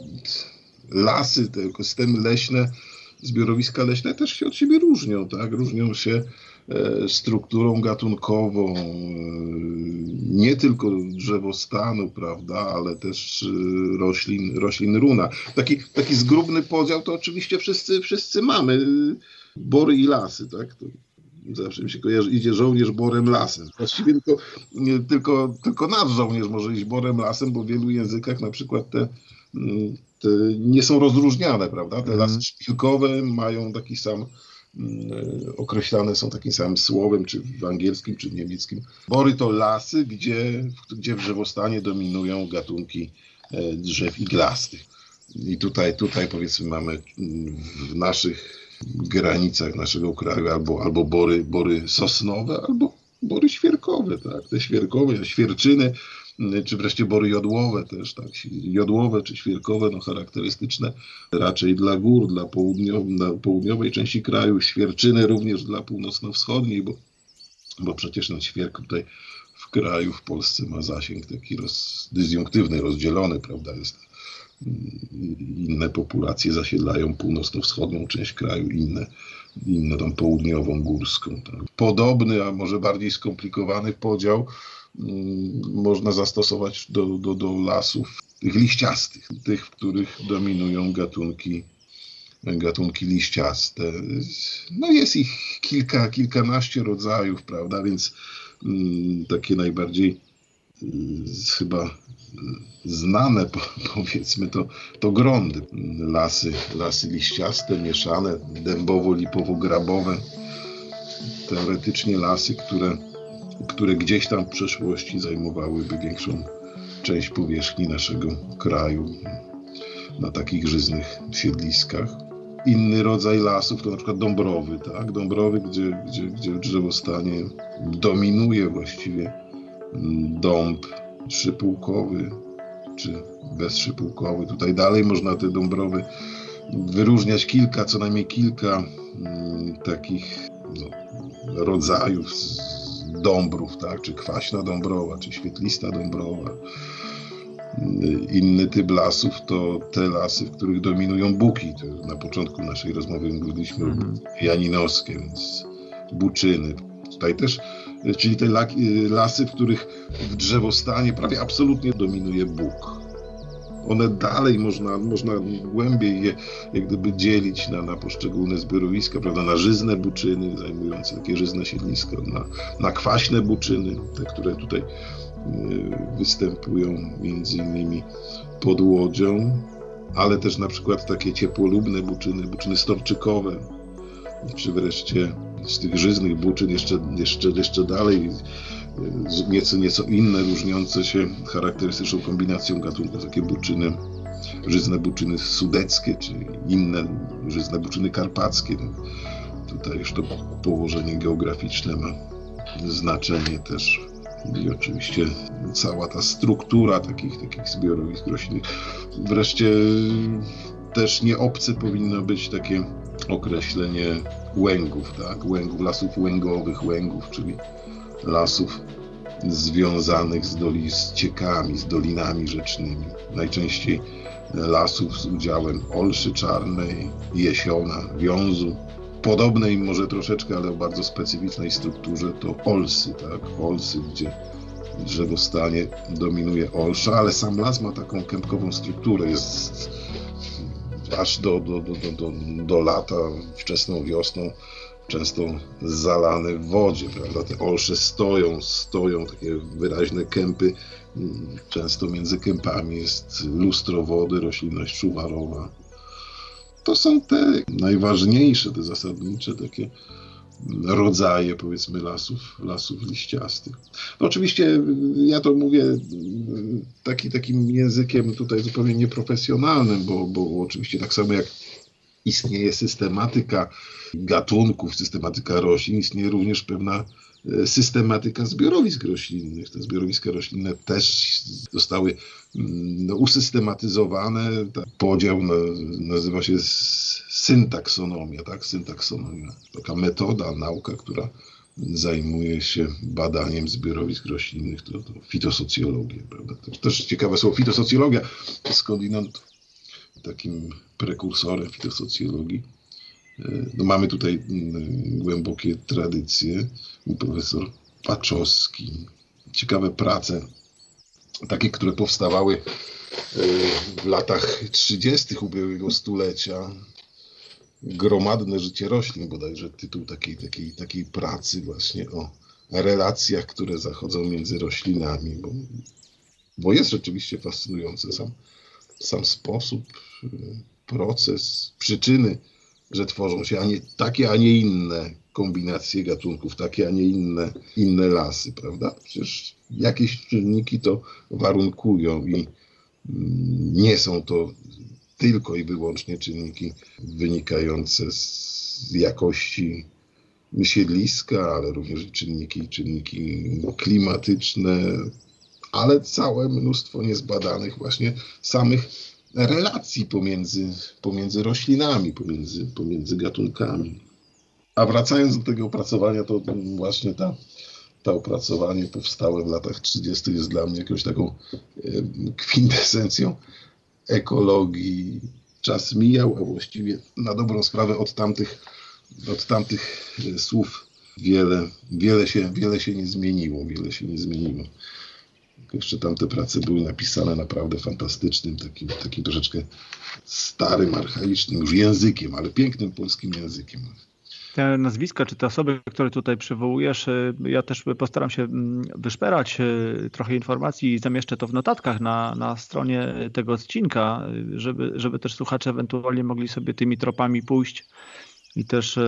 lasy, te ekosystemy leśne zbiorowiska leśne też się od siebie różnią, tak? Różnią się e, strukturą gatunkową, e, nie tylko drzewostanu, prawda, ale też e, roślin, roślin runa. Taki, taki zgrubny podział to oczywiście wszyscy, wszyscy mamy. Bory i lasy, tak? To zawsze mi się kojarzy, idzie żołnierz borem lasem. Właściwie tylko, tylko, tylko nasz żołnierz może iść borem lasem, bo w wielu językach na przykład te mm, nie są rozróżniane, prawda? Te mhm. lasy szpilkowe mają taki sam, mm, określane są takim samym słowem, czy w angielskim, czy w niemieckim. Bory to lasy, gdzie, gdzie w drzewostanie dominują gatunki e, drzew iglastych. I tutaj, tutaj powiedzmy mamy mm, w naszych granicach naszego kraju albo, albo bory, bory sosnowe, albo bory świerkowe, tak? Te świerkowe, świerczyny czy wreszcie bory jodłowe też, tak, jodłowe czy świerkowe, no charakterystyczne raczej dla gór, dla, południow dla południowej części kraju, świerczyny również dla północno-wschodniej, bo, bo przecież ten świerk tutaj w kraju, w Polsce ma zasięg taki roz, rozdzielony, prawda, jest inne populacje zasiedlają północno-wschodnią część kraju, inne, inne tą południową, górską. Tak. Podobny, a może bardziej skomplikowany podział Mm, można zastosować do, do, do lasów tych liściastych, tych, w których dominują gatunki gatunki liściaste. No jest ich kilka, kilkanaście rodzajów, prawda, więc mm, takie najbardziej mm, chyba znane, *laughs* powiedzmy, to, to grądy. Lasy, lasy liściaste, mieszane, dębowo-lipowo-grabowe. Teoretycznie lasy, które, które gdzieś tam w przeszłości zajmowałyby większą część powierzchni naszego kraju na takich żyznych siedliskach. Inny rodzaj lasów to na przykład dąbrowy, tak? Dąbrowy, gdzie, gdzie, gdzie drzewostanie dominuje właściwie dąb szypułkowy czy bezszypułkowy. Tutaj dalej można te dąbrowy wyróżniać kilka, co najmniej kilka mm, takich no, rodzajów dąbrów, tak? czy kwaśna dąbrowa, czy świetlista dąbrowa. Inny typ lasów to te lasy, w których dominują buki. To na początku naszej rozmowy mówiliśmy mhm. janinowskie, więc buczyny. Tutaj też, czyli te lasy, w których w drzewostanie prawie absolutnie dominuje bóg. One dalej można, można głębiej je jak gdyby dzielić na, na poszczególne zbiorowiska, prawda, na żyzne buczyny zajmujące takie żyzne siedlisko, na, na kwaśne buczyny, te, które tutaj Y, występują między innymi pod łodzią, ale też na przykład takie ciepłolubne buczyny, buczyny storczykowe, czy wreszcie z tych żyznych buczyn jeszcze, jeszcze, jeszcze dalej nieco, nieco inne, różniące się charakterystyczną kombinacją gatunków, takie buczyny, żyzne buczyny sudeckie, czy inne żyzne buczyny karpackie. Tutaj już to położenie geograficzne ma znaczenie też i oczywiście cała ta struktura takich, takich zbiorowisk roślinnych. Wreszcie też nie obce powinno być takie określenie łęgów, tak? Łęgów, lasów łęgowych, łęgów, czyli lasów związanych z, doli, z ciekami, z dolinami rzecznymi. Najczęściej lasów z udziałem olszy czarnej, jesiona, wiązu, podobnej może troszeczkę, ale o bardzo specyficznej strukturze to olsy, tak? Olsy, gdzie drzewostanie dominuje olsza, ale sam las ma taką kępkową strukturę, jest aż do, do, do, do, do lata, wczesną wiosną, często zalany w wodzie, prawda? Te olsze stoją, stoją, takie wyraźne kępy, często między kępami jest lustro wody, roślinność szuwarowa, to są te najważniejsze, te zasadnicze takie rodzaje, powiedzmy, lasów, lasów liściastych. No oczywiście ja to mówię taki, takim językiem tutaj zupełnie nieprofesjonalnym, bo, bo oczywiście tak samo jak istnieje systematyka gatunków, systematyka roślin, istnieje również pewna e, systematyka zbiorowisk roślinnych. Te zbiorowiska roślinne też zostały mm, no, usystematyzowane. Ta podział nazywa się syntaksonomia, tak? Syntaksonomia. Taka metoda, nauka, która zajmuje się badaniem zbiorowisk roślinnych, to, to fitosocjologia, prawda? To też ciekawe słowo fitosocjologia, skądinąd takim prekursorem fitosocjologii. E, no mamy tutaj mm, głębokie tradycje. Profesor Paczowski. Ciekawe prace, takie, które powstawały e, w latach 30. ubiegłego stulecia. Gromadne życie roślin, bodajże tytuł takiej, takiej, takiej pracy właśnie o relacjach, które zachodzą między roślinami, bo, bo jest rzeczywiście fascynujący sam, sam sposób, y, proces, przyczyny, że tworzą się a nie, takie, a nie inne kombinacje gatunków, takie, a nie inne, inne lasy, prawda? Przecież jakieś czynniki to warunkują i mm, nie są to tylko i wyłącznie czynniki wynikające z jakości siedliska, ale również czynniki, czynniki klimatyczne, ale całe mnóstwo niezbadanych właśnie samych relacji pomiędzy, pomiędzy roślinami, pomiędzy, pomiędzy gatunkami. A wracając do tego opracowania, to właśnie ta, to opracowanie powstałe w latach 30. jest dla mnie jakąś taką kwintesencją ekologii. Czas mijał, a właściwie na dobrą sprawę od tamtych, od tamtych e, słów wiele, wiele, się, wiele się nie zmieniło. Wiele się nie zmieniło. Jeszcze tamte prace były napisane naprawdę fantastycznym, takim, takim troszeczkę starym, archaicznym już językiem, ale pięknym polskim językiem. Te nazwiska, czy te osoby, które tutaj przywołujesz, y, ja też postaram się mm, wyszperać y, trochę informacji i zamieszczę to w notatkach na, na stronie tego odcinka, y, żeby, żeby też słuchacze ewentualnie mogli sobie tymi tropami pójść i też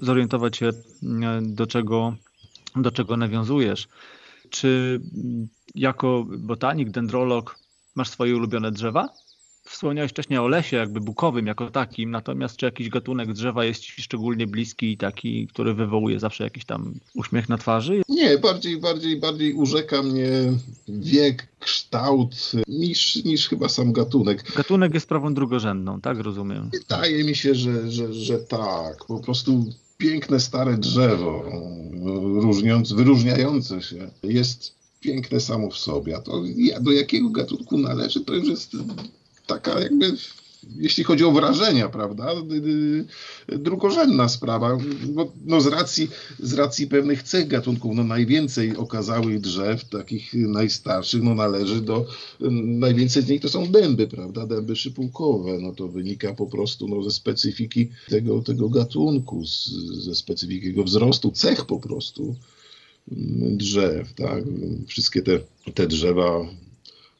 zorientować się, do czego, do czego nawiązujesz. Czy jako botanik, dendrolog masz swoje ulubione drzewa? Wspomniałeś wcześniej o lesie jakby bukowym jako takim, natomiast czy jakiś gatunek drzewa jest Ci szczególnie bliski i taki, który wywołuje zawsze jakiś tam uśmiech na twarzy? Nie, bardziej, bardziej, bardziej urzeka mnie wiek, kształt niż, niż chyba sam gatunek. Gatunek jest sprawą drugorzędną, tak rozumiem? Wydaje mi się, że, że, że tak. Po prostu piękne stare drzewo, różniąc, wyróżniające się, jest piękne samo w sobie. A to do jakiego gatunku należy, to już jest taka jakby jeśli chodzi o wrażenia, prawda, drugorzędna sprawa. Bo, no z, racji, z racji pewnych cech gatunków, no najwięcej okazałych drzew, takich najstarszych, no należy do, najwięcej z nich to są dęby, prawda, dęby szypułkowe, no to wynika po prostu no, ze specyfiki tego, tego gatunku, z, ze specyfiki jego wzrostu, cech po prostu drzew, tak, wszystkie te, te drzewa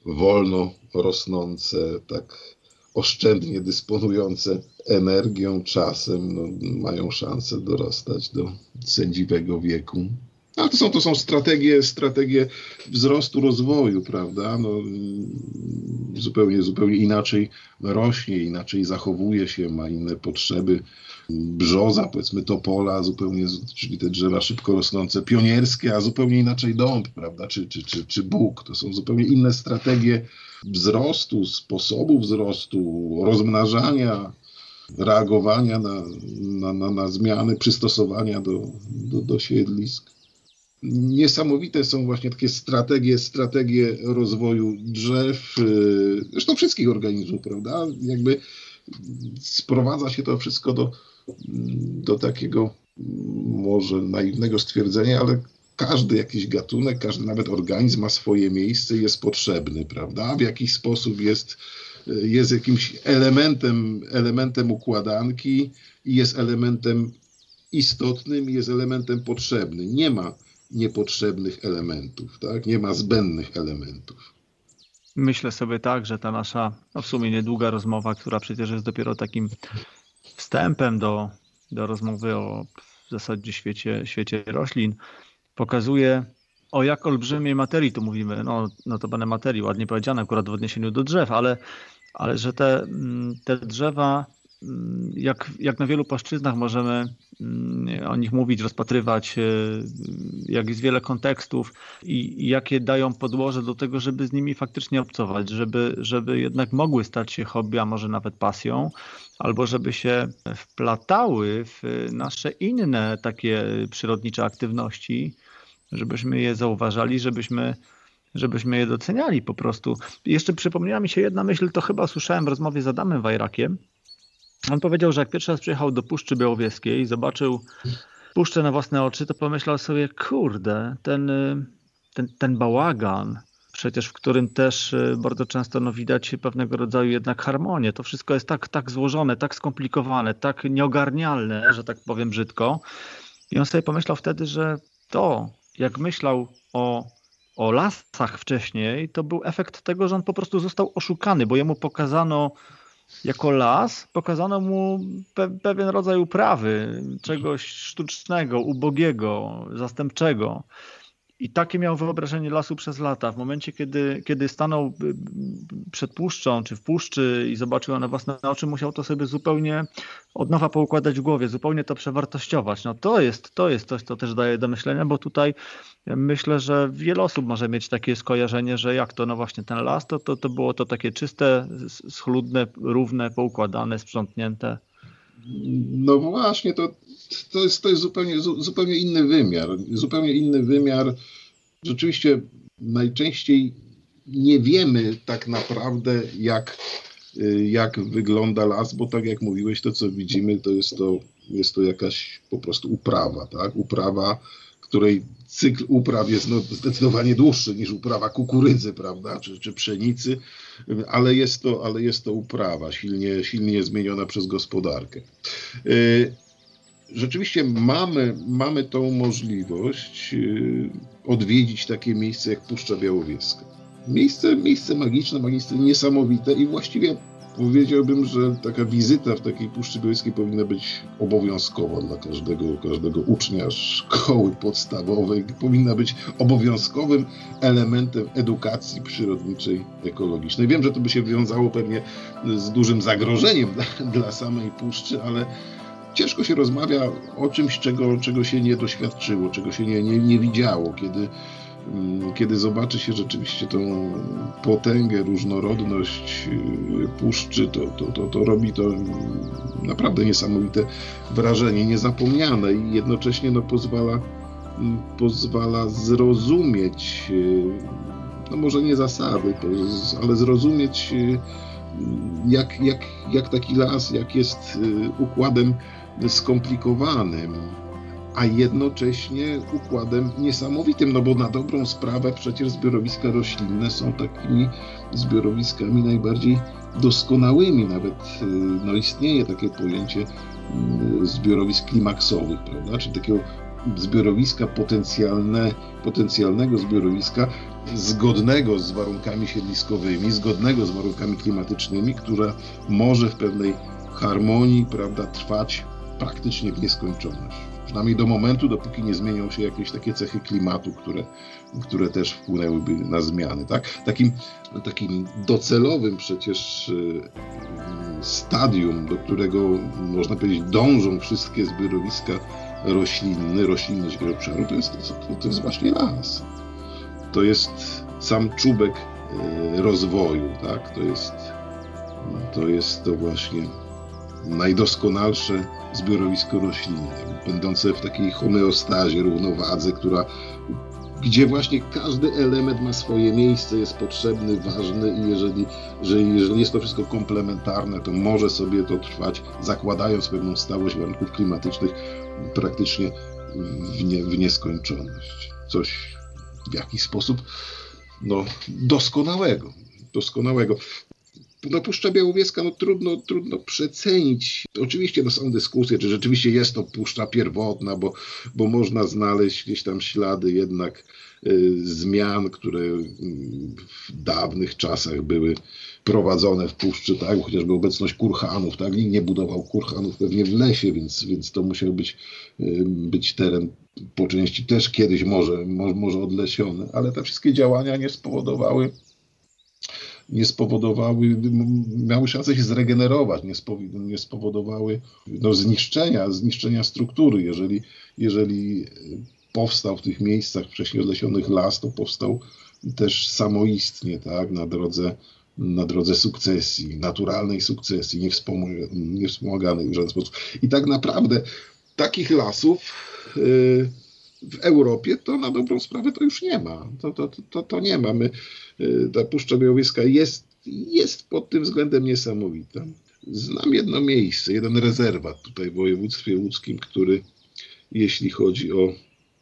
wolno rosnące, tak oszczędnie dysponujące energią, czasem, no, mają szansę dorastać do sędziwego wieku. Ale to są, to są strategie, strategie wzrostu, rozwoju, prawda? No, zupełnie, zupełnie inaczej rośnie, inaczej zachowuje się, ma inne potrzeby. Brzoza, powiedzmy topola, zupełnie, czyli te drzewa szybko rosnące, pionierskie, a zupełnie inaczej dąb, prawda? Czy, czy, czy, czy bóg. To są zupełnie inne strategie wzrostu, sposobu wzrostu, rozmnażania, reagowania na, na, na, na zmiany, przystosowania do, do, do siedlisk niesamowite są właśnie takie strategie, strategie rozwoju drzew, y, zresztą wszystkich organizmów, prawda? Jakby sprowadza się to wszystko do, do takiego może naiwnego stwierdzenia, ale każdy jakiś gatunek, każdy nawet organizm ma swoje miejsce jest potrzebny, prawda? W jakiś sposób jest, jest jakimś elementem, elementem układanki i jest elementem istotnym jest elementem potrzebnym. Nie ma niepotrzebnych elementów, tak? Nie ma zbędnych elementów. Myślę sobie tak, że ta nasza no w sumie niedługa rozmowa, która przecież jest dopiero takim wstępem do, do rozmowy o w zasadzie świecie, świecie roślin, pokazuje o jak olbrzymiej materii tu mówimy. No, no to będę materii, ładnie powiedziane akurat w odniesieniu do drzew, ale, ale że te, mm, te drzewa Mm, jak, jak na wielu płaszczyznach możemy mm, o nich mówić, rozpatrywać, e, jak jest wiele kontekstów i, i, jakie dają podłoże do tego, żeby z nimi faktycznie obcować, żeby, żeby jednak mogły stać się hobby, a może nawet pasją, albo żeby się wplatały w nasze inne takie przyrodnicze aktywności, żebyśmy je zauważali, żebyśmy żebyśmy je doceniali po prostu. Jeszcze przypomniała mi się jedna myśl, to chyba słyszałem w rozmowie z Adamem Wajrakiem, on powiedział, że jak pierwszy raz przyjechał do Puszczy Białowieskiej i zobaczył puszczę na własne oczy, to pomyślał sobie, kurde, ten, ten, ten bałagan, przecież w którym też y, bardzo często no, widać pewnego rodzaju jednak harmonię. To wszystko jest tak, tak złożone, tak skomplikowane, tak nieogarnialne, że tak powiem brzydko. I on sobie pomyślał wtedy, że to, jak myślał o, o lasach wcześniej, to był efekt tego, że on po prostu został oszukany, bo jemu pokazano jako las pokazano mu pe pewien rodzaj uprawy, czegoś sztucznego, ubogiego, zastępczego. I takie miał wyobrażenie lasu przez lata. W momencie, kiedy, kiedy stanął y, przed puszczą, czy w puszczy i zobaczył na własne oczy, musiał to sobie zupełnie od nowa poukładać w głowie, zupełnie to przewartościować. No to jest, to jest coś, co też daje do myślenia, bo tutaj myślę, że wiele osób może mieć takie skojarzenie, że jak to, no właśnie ten las, to, to, to było to takie czyste, schludne, równe, poukładane, sprzątnięte. No właśnie, to, to, jest, to jest zupełnie, zupełnie inny wymiar. Zupełnie inny wymiar. Rzeczywiście najczęściej nie wiemy tak naprawdę, jak, jak wygląda las, bo tak jak mówiłeś, to co widzimy, to jest to, jest to jakaś po prostu uprawa, tak? Uprawa której cykl upraw jest no, zdecydowanie dłuższy niż uprawa kukurydzy, prawda, czy, czy pszenicy, ale jest to, ale jest to uprawa silnie, silnie zmieniona przez gospodarkę. Y, rzeczywiście mamy, mamy tą możliwość y, odwiedzić takie miejsce jak Puszcza Białowieska. Miejsce, miejsce magiczne, miejsce niesamowite i właściwie Powiedziałbym, że taka wizyta w takiej Puszczy Białej powinna być obowiązkowa dla każdego, każdego ucznia szkoły podstawowej. Powinna być obowiązkowym elementem edukacji przyrodniczej, ekologicznej. Wiem, że to by się wiązało pewnie z dużym zagrożeniem dla, dla samej puszczy, ale ciężko się rozmawia o czymś, czego, czego się nie doświadczyło, czego się nie, nie, nie widziało, kiedy kiedy zobaczy się rzeczywiście tą potęgę, różnorodność y, puszczy, to, to, to, to robi to naprawdę niesamowite wrażenie, niezapomniane i jednocześnie no, pozwala, mm, pozwala zrozumieć, y, no może nie zasady, ale zrozumieć y, jak, jak, jak taki las, jak jest układem skomplikowanym a jednocześnie układem niesamowitym, no bo na dobrą sprawę przecież zbiorowiska roślinne są takimi zbiorowiskami najbardziej doskonałymi. Nawet y, no, istnieje takie pojęcie y, zbiorowisk klimaksowych, prawda? czyli takiego zbiorowiska potencjalne, potencjalnego zbiorowiska zgodnego z warunkami siedliskowymi, zgodnego z warunkami klimatycznymi, które może w pewnej harmonii prawda, trwać praktycznie w nieskończoność. Przynajmniej do momentu, dopóki nie zmienią się jakieś takie cechy klimatu, które, które też wpłynęłyby na zmiany. Tak? Takim, takim docelowym przecież y, stadium, do którego można powiedzieć dążą wszystkie zbiorowiska roślinne, roślinność tego obszaru, to jest, to, to jest właśnie las. To jest sam czubek y, rozwoju, tak? To jest to, jest to właśnie najdoskonalsze zbiorowisko roślinne, będące w takiej homeostazie, równowadze, która gdzie właśnie każdy element ma swoje miejsce, jest potrzebny, ważny i jeżeli, że jeżeli jest to wszystko komplementarne, to może sobie to trwać, zakładając pewną stałość warunków klimatycznych praktycznie w, nie, w nieskończoność. Coś w jakiś sposób no, doskonałego. Doskonałego no Puszcza Białowieska no, trudno, trudno przecenić. Oczywiście no, są dyskusje, czy rzeczywiście jest to puszcza pierwotna, bo, bo można znaleźć gdzieś tam ślady jednak y, zmian, które w dawnych czasach były prowadzone w puszczy, tak? chociażby obecność kurhanów, tak? Nikt nie budował kurhanów pewnie w lesie, więc, więc to musiał być, y, być teren po części też kiedyś może, może, może odlesiony, ale te wszystkie działania nie spowodowały nie spowodowały, miały szansę się zregenerować, nie, spowodowały no, zniszczenia, zniszczenia struktury. Jeżeli, jeżeli powstał w tych miejscach wcześniej odlesionych las, to powstał też samoistnie, tak, na drodze, na drodze sukcesji, naturalnej sukcesji, niewspomaganej w żaden sposób. I tak naprawdę takich lasów yy, w Europie to na dobrą sprawę to już nie ma. To, to, to, to nie ma. My, y, ta Puszcza Białowieska jest, jest pod tym względem niesamowita. Znam jedno miejsce, jeden rezerwat tutaj w województwie łódzkim, który jeśli chodzi o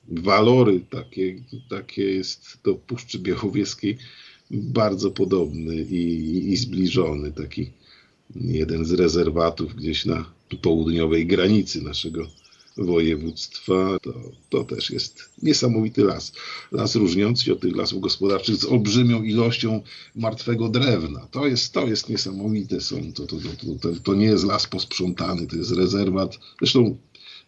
walory takie, takie jest do Puszczy Białowieskiej bardzo podobny i, i zbliżony. Taki jeden z rezerwatów gdzieś na południowej granicy naszego województwa, to, to też jest niesamowity las. Las różniący się od tych lasów gospodarczych z olbrzymią ilością martwego drewna. To jest, to jest niesamowite. Są, to, to, to, to, nie jest las posprzątany, to jest rezerwat. Zresztą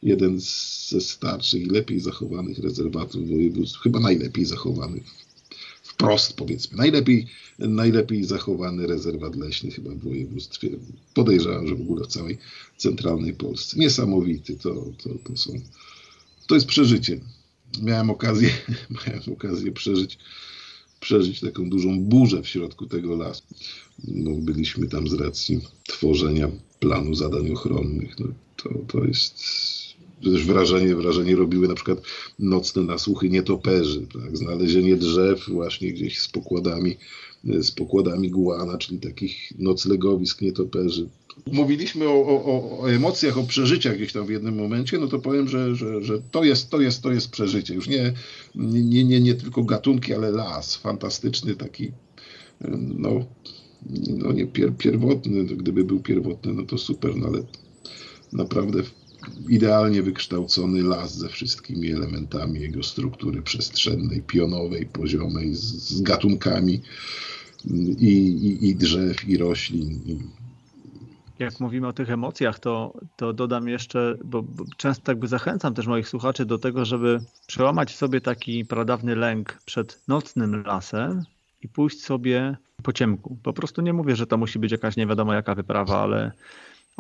jeden ze starszych i lepiej zachowanych rezerwatów województw, chyba najlepiej zachowanych wprost powiedzmy. Najlepiej, najlepiej zachowany rezerwat leśny chyba w województwie. Podejrzewam, że w ogóle w całej centralnej Polsce. Niesamowity. To, to, to są, to jest przeżycie. Miałem okazję, *laughs* miałem okazję przeżyć, przeżyć taką dużą burzę w środku tego lasu. No, byliśmy tam z racji tworzenia planu zadań ochronnych. No, to, to jest też wrażenie, wrażenie robiły na przykład nocne nasłuchy nietoperzy, tak? znalezienie drzew właśnie gdzieś z pokładami z pokładami gułana, czyli takich noclegowisk nietoperzy. Mówiliśmy o, o, o, emocjach, o przeżyciach gdzieś tam w jednym momencie, no to powiem, że, że, że to, jest, to, jest, to jest przeżycie. Już nie, nie, nie, nie tylko gatunki, ale las. Fantastyczny taki, no, no nie pier, pierwotny. Gdyby był pierwotny, no to super, no ale naprawdę idealnie wykształcony las ze wszystkimi elementami jego struktury przestrzennej, pionowej, poziomej, z, z gatunkami i, i, i, drzew, i roślin. Jak mówimy o tych emocjach, to, to dodam jeszcze, bo, bo często jakby zachęcam też moich słuchaczy do tego, żeby przełamać sobie taki pradawny lęk przed nocnym lasem i pójść sobie po ciemku. Po prostu nie mówię, że to musi być jakaś nie wiadomo jaka wyprawa, ale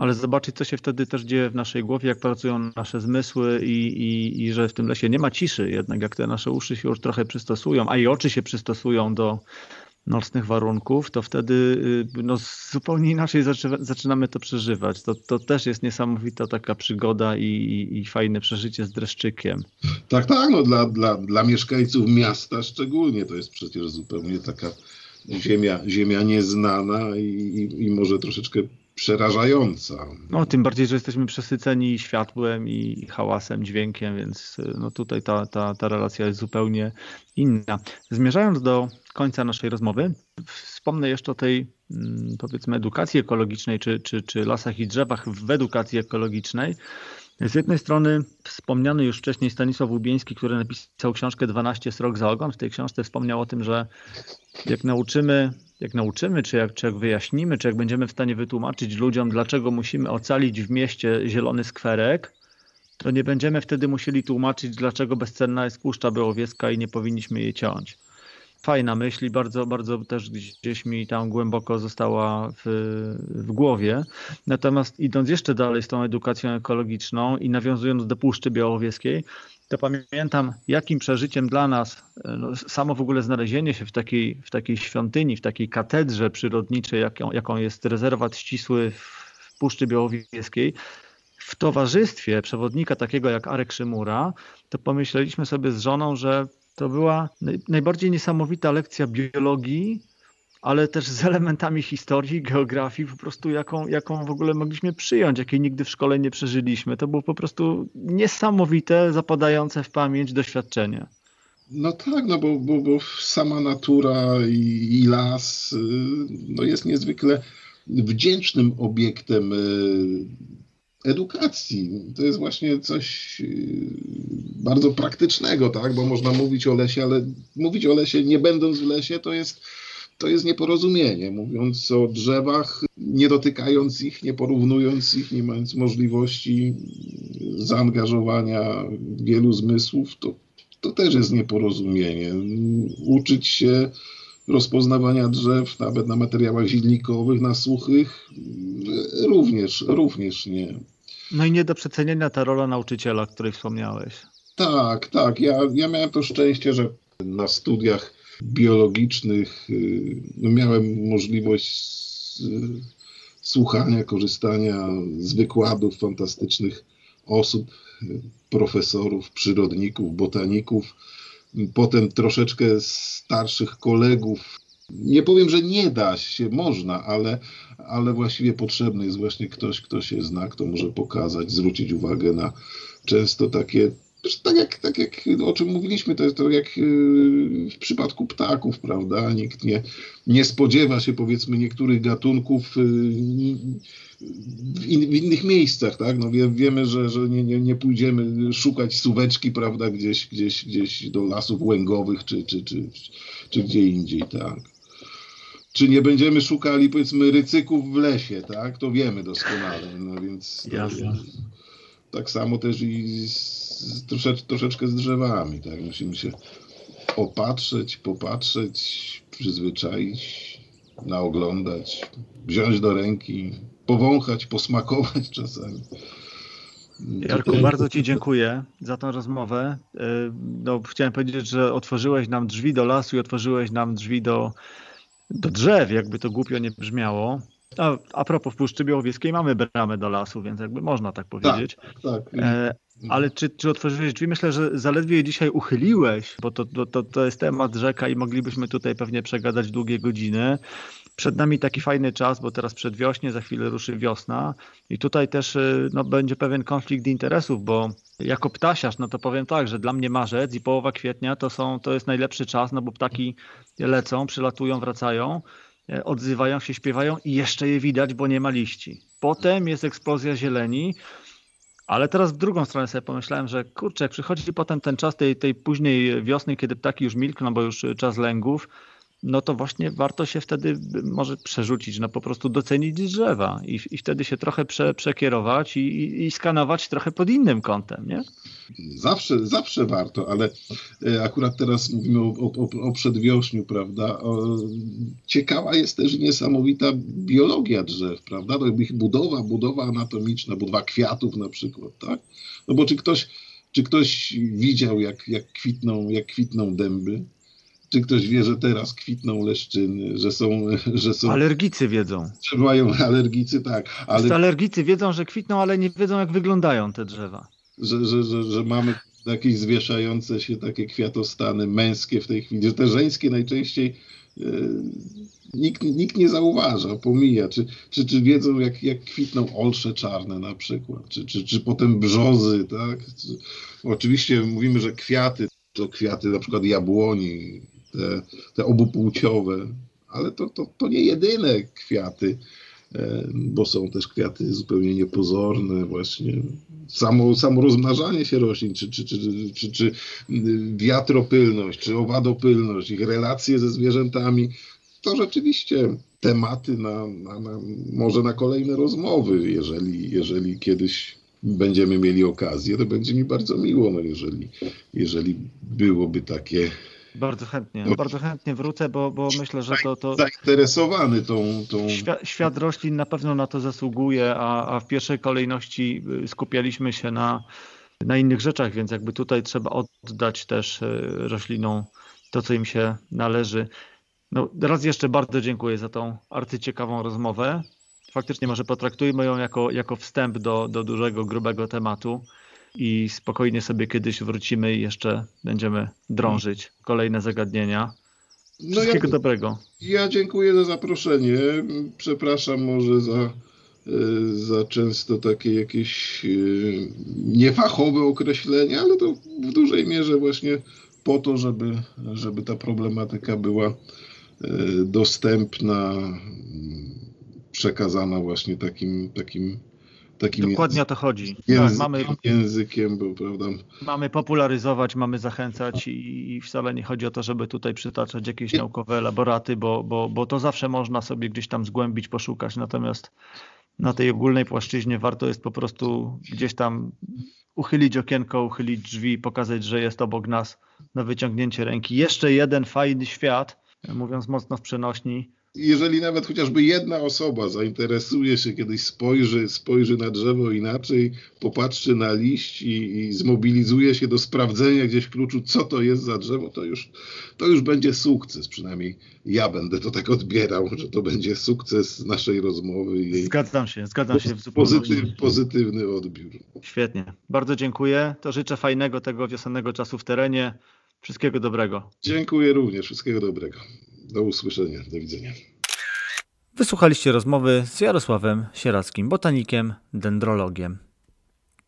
ale zobaczyć, co się wtedy też dzieje w naszej głowie, jak pracują nasze zmysły i, i, i że w tym lesie nie ma ciszy, jednak jak te nasze uszy się już trochę przystosują, a i oczy się przystosują do nocnych warunków, to wtedy y, no, zupełnie inaczej zaczynamy to przeżywać. To, to też jest niesamowita taka przygoda i, i, i fajne przeżycie z dreszczykiem. Tak, tak, no dla, dla, dla mieszkańców miasta szczególnie to jest przecież zupełnie taka ziemia, ziemia nieznana i, i, i może troszeczkę przerażająca. No, tym bardziej, że jesteśmy przesyceni światłem i hałasem, dźwiękiem, więc no tutaj ta, ta, ta relacja jest zupełnie inna. Zmierzając do końca naszej rozmowy, wspomnę jeszcze o tej mm, powiedzmy edukacji ekologicznej, czy, czy, czy lasach i drzewach w edukacji ekologicznej. Z jednej strony wspomniany już wcześniej Stanisław Łubieński, który napisał książkę 12 srok za ogon. W tej książce wspomniał o tym, że jak nauczymy jak nauczymy, czy jak, czy jak wyjaśnimy, czy jak będziemy w stanie wytłumaczyć ludziom, dlaczego musimy ocalić w mieście zielony skwerek, to nie będziemy wtedy musieli tłumaczyć, dlaczego bezcenna jest Puszcza Białowieska i nie powinniśmy jej ciąć. Fajna myśl i bardzo, bardzo też gdzieś mi tam głęboko została w, w głowie. Natomiast idąc jeszcze dalej z tą edukacją ekologiczną i nawiązując do Puszczy Białowieskiej, to pamiętam, jakim przeżyciem dla nas no, samo w ogóle znalezienie się w takiej, w takiej świątyni, w takiej katedrze przyrodniczej, jaką, jaką jest rezerwat ścisły w Puszczy Białowieskiej, w towarzystwie przewodnika takiego jak Arek Szymura, to pomyśleliśmy sobie z żoną, że to była najbardziej niesamowita lekcja biologii, ale też z elementami historii, geografii, po prostu jaką, jaką w ogóle mogliśmy przyjąć, jakiej nigdy w szkole nie przeżyliśmy. To było po prostu niesamowite, zapadające w pamięć doświadczenie. No tak, no bo, bo, bo sama natura i, i las y, no jest niezwykle wdzięcznym obiektem y, edukacji. To jest właśnie coś y, bardzo praktycznego, tak? Bo można mówić o lesie, ale mówić o lesie nie będąc w lesie to jest to jest nieporozumienie. Mówiąc o drzewach, nie dotykając ich, nie porównując ich, nie mając możliwości zaangażowania wielu zmysłów, to, to też jest nieporozumienie. Uczyć się rozpoznawania drzew, nawet na materiałach silnikowych, na suchych, również, również nie. No i nie do przecenienia ta rola nauczyciela, o której wspomniałeś. Tak, tak. Ja, ja miałem to szczęście, że na studiach biologicznych y, no miałem możliwość słuchania, korzystania z wykładów fantastycznych osób, y, profesorów, przyrodników, botaników, potem troszeczkę starszych kolegów. Nie powiem, że nie da się, można, ale, ale właściwie potrzebny jest właśnie ktoś, kto się zna, kto może pokazać, zwrócić uwagę na często takie tak jak, tak jak o czym mówiliśmy, to jest to jak yy, w przypadku ptaków, prawda? Nikt nie, nie spodziewa się powiedzmy niektórych gatunków yy, w, in, w innych miejscach, tak? No wie, wiemy, że, że nie, nie, nie pójdziemy szukać suweczki, prawda, gdzieś, gdzieś, gdzieś do lasów łęgowych czy, czy, czy, czy gdzie indziej, tak? Czy nie będziemy szukali powiedzmy rycyków w lesie, tak? To wiemy doskonale, no więc... Jasne. Tak samo też i z, troszecz, troszeczkę z drzewami, tak? Musimy się opatrzeć, popatrzeć, przyzwyczaić, naoglądać, wziąć do ręki, powąchać, posmakować *laughs* czasami. Jarku, bardzo Ci dziękuję za tę rozmowę. Y, no, chciałem powiedzieć, że otworzyłeś nam drzwi do lasu i otworzyłeś nam drzwi do, do drzew, jakby to głupio nie brzmiało. A, a propos w Puszczy Białowieskiej mamy bramę do lasu, więc jakby można tak powiedzieć. Tak, tak. E, Ale czy, czy otworzyłeś drzwi? Myślę, że zaledwie je dzisiaj uchyliłeś, bo to, to, to jest temat rzeka i moglibyśmy tutaj pewnie przegadać długie godziny. Przed nami taki fajny czas, bo teraz przedwiośnie, za chwilę ruszy wiosna i tutaj też y, no, będzie pewien konflikt interesów, bo jako ptasiarz, no to powiem tak, że dla mnie marzec i połowa kwietnia to, są, to jest najlepszy czas, no bo ptaki lecą, przylatują, wracają, e, odzywają się, śpiewają i jeszcze je widać, bo nie ma liści. Potem jest eksplozja zieleni, ale teraz w drugą stronę sobie pomyślałem, że kurczę, jak przychodzi potem ten czas tej, tej późnej wiosny, kiedy ptaki już milkną, bo już czas lęgów, no to właśnie warto się wtedy może przerzucić, no po prostu docenić drzewa i, i wtedy się trochę prze, przekierować i, i, i, skanować trochę pod innym kątem, nie? Zawsze, zawsze warto, ale e, akurat teraz mówimy o, o, o przedwiośniu, prawda? Ciekawa jest też niesamowita biologia drzew, prawda? To ich budowa, budowa anatomiczna, budowa kwiatów na przykład, tak? No bo czy ktoś, czy ktoś widział, jak, jak, kwitną, jak kwitną dęby? Czy ktoś wie, że teraz kwitną leszczyny, że są... Że są alergicy wiedzą. Że mają alergicy, tak. Ale... Alergicy wiedzą, że kwitną, ale nie wiedzą, jak wyglądają te drzewa. Że, że, że, że mamy jakieś zwieszające się takie kwiatostany męskie w tej chwili, że te żeńskie najczęściej e, nikt, nikt nie zauważa, pomija. Czy, czy, czy wiedzą, jak, jak kwitną olsze czarne na przykład, czy, czy, czy potem brzozy, tak? Czy, oczywiście mówimy, że kwiaty to kwiaty na przykład jabłoni, te, te obupłciowe, ale to, to, to nie jedyne kwiaty, e, bo są też kwiaty zupełnie niepozorne, właśnie samo, samo rozmnażanie się roślin, czy, czy, czy, czy, czy wiatropylność, czy owadopylność, ich relacje ze zwierzętami, to rzeczywiście tematy na, na, na, może na kolejne rozmowy, jeżeli, jeżeli kiedyś będziemy mieli okazję, to będzie mi bardzo miło, no jeżeli, jeżeli byłoby takie bardzo chętnie, no, bardzo chętnie wrócę, bo, bo myślę, że to... to zainteresowany tą... tą... Świat, świat roślin na pewno na to zasługuje, a, a w pierwszej kolejności y, skupialiśmy się na, na innych rzeczach, więc jakby tutaj trzeba oddać też y, roślinom to, co im się należy. No, raz jeszcze bardzo dziękuję za tą arcyciekawą rozmowę. Faktycznie może potraktujmy ją jako, jako wstęp do, do dużego, grubego tematu i spokojnie sobie kiedyś wrócimy i jeszcze będziemy drążyć kolejne zagadnienia. No Wszystkiego ja, dobrego. Ja dziękuję za zaproszenie. Przepraszam może za, e, za często takie jakieś e, niefachowe określenia, ale to w dużej mierze właśnie po to, żeby, żeby ta problematyka była e, dostępna, przekazana właśnie takim, takim takim Dokładnie o to chodzi. Język, tak, mamy, językiem, bo, prawda? Mamy popularyzować, mamy zachęcać i, i wcale nie chodzi o to, żeby tutaj przytaczać jakieś naukowe elaboraty, bo, bo, bo to zawsze można sobie gdzieś tam zgłębić, poszukać, natomiast na tej ogólnej płaszczyźnie warto jest po prostu gdzieś tam uchylić okienko, uchylić drzwi, pokazać, że jest obok nas na wyciągnięcie ręki. Jeszcze jeden fajny świat, mówiąc mocno w przenośni, jeżeli nawet chociażby jedna osoba zainteresuje się, kiedyś spojrzy, spojrzy na drzewo inaczej, popatrzy na liść i, i zmobilizuje się do sprawdzenia gdzieś w kluczu, co to jest za drzewo, to już, to już będzie sukces. Przynajmniej ja będę to tak odbierał, że to będzie sukces naszej rozmowy. I zgadzam się, zgadzam się. W pozytyw, pozytywny odbiór. Świetnie. Bardzo dziękuję. To życzę fajnego tego wiosennego czasu w terenie. Wszystkiego dobrego. Dziękuję również. Wszystkiego dobrego. Do usłyszenia. Do widzenia. Wysłuchaliście rozmowy z Jarosławem Sierackim, botanikiem, dendrologiem.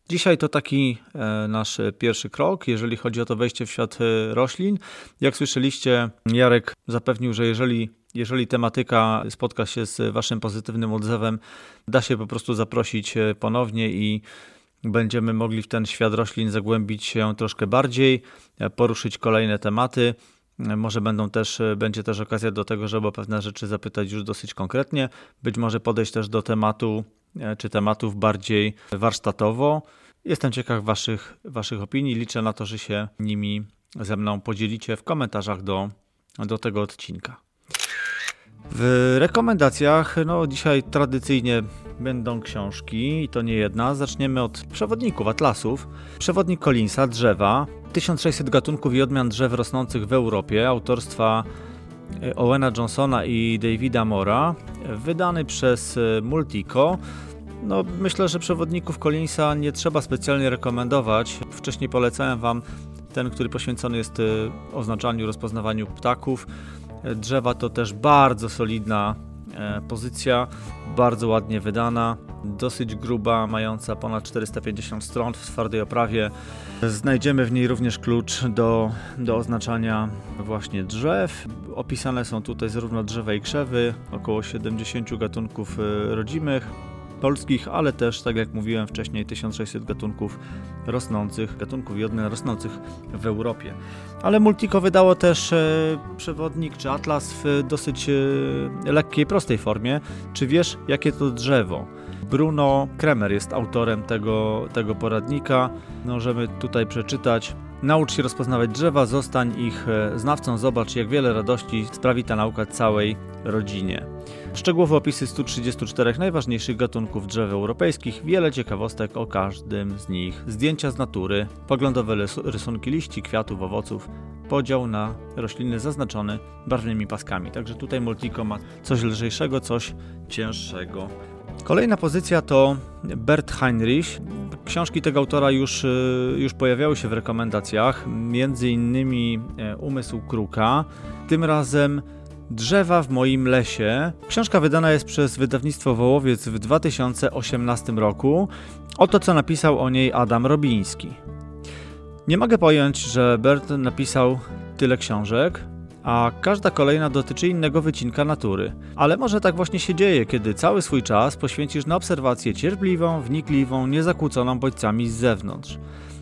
Dzisiaj to taki e, nasz pierwszy krok, jeżeli chodzi o to wejście w świat e, roślin. Jak słyszeliście, Jarek zapewnił, że jeżeli, jeżeli tematyka spotka się z Waszym pozytywnym odzewem, da się po prostu zaprosić e, ponownie i będziemy mogli w ten świat roślin zagłębić się troszkę bardziej, poruszyć kolejne tematy. Może będą też, będzie też okazja do tego, żeby o pewne rzeczy zapytać już dosyć konkretnie. Być może podejść też do tematu e, czy tematów bardziej warsztatowo. Jestem ciekaw waszych, waszych opinii. Liczę na to, że się nimi ze mną podzielicie w komentarzach do, do tego odcinka. W rekomendacjach, no dzisiaj tradycyjnie będą książki i to nie jedna. Zaczniemy od przewodników, atlasów. Przewodnik Collinsa, drzewa, 1600 gatunków i odmian drzew rosnących w Europie, autorstwa e, Owena Johnsona i Davida Mora, wydany przez e, Multico. No, myślę, że przewodników Collinsa nie trzeba specjalnie rekomendować. Wcześniej polecałem Wam ten, który poświęcony jest y, oznaczaniu, rozpoznawaniu ptaków. Drzewa to też bardzo solidna e, pozycja, bardzo ładnie wydana, dosyć gruba, mająca ponad 450 stron w twardej oprawie. Znajdziemy w niej również klucz do, do oznaczania właśnie drzew. Opisane są tutaj zarówno drzewa i krzewy, około 70 gatunków e, rodzimych, polskich, ale też, tak jak mówiłem wcześniej, 1600 gatunków rosnących, gatunków jodnych rosnących w Europie. Ale Multico wydało też e, przewodnik czy atlas w dosyć e, lekkiej, prostej formie. Czy wiesz, jakie to drzewo? Bruno Kremer jest autorem tego, tego poradnika. Możemy tutaj przeczytać. Naucz się rozpoznawać drzewa, zostań ich e, znawcą, zobacz jak wiele radości sprawi ta nauka całej rodzinie. Szczegółowe opisy 134 najważniejszych gatunków drzew europejskich, wiele ciekawostek o każdym z nich, zdjęcia z natury, poglądowe rysunki liści, kwiatów, owoców, podział na rośliny zaznaczony barwnymi paskami. Także tutaj Multico ma coś lżejszego, coś cięższego. Kolejna pozycja to Bert Heinrich. Książki tego autora już, y, już pojawiały się w rekomendacjach, między innymi e, Umysł Kruka. Tym razem Drzewa w moim lesie. Książka wydana jest przez wydawnictwo Wołowiec w 2018 roku. Oto co napisał o niej Adam Robiński. Nie mogę pojąć, że Bert napisał tyle książek, a każda kolejna dotyczy innego wycinka natury. Ale może tak właśnie się dzieje, kiedy cały swój czas poświęcisz na obserwację cierpliwą, wnikliwą, niezakłóconą bodźcami z zewnątrz.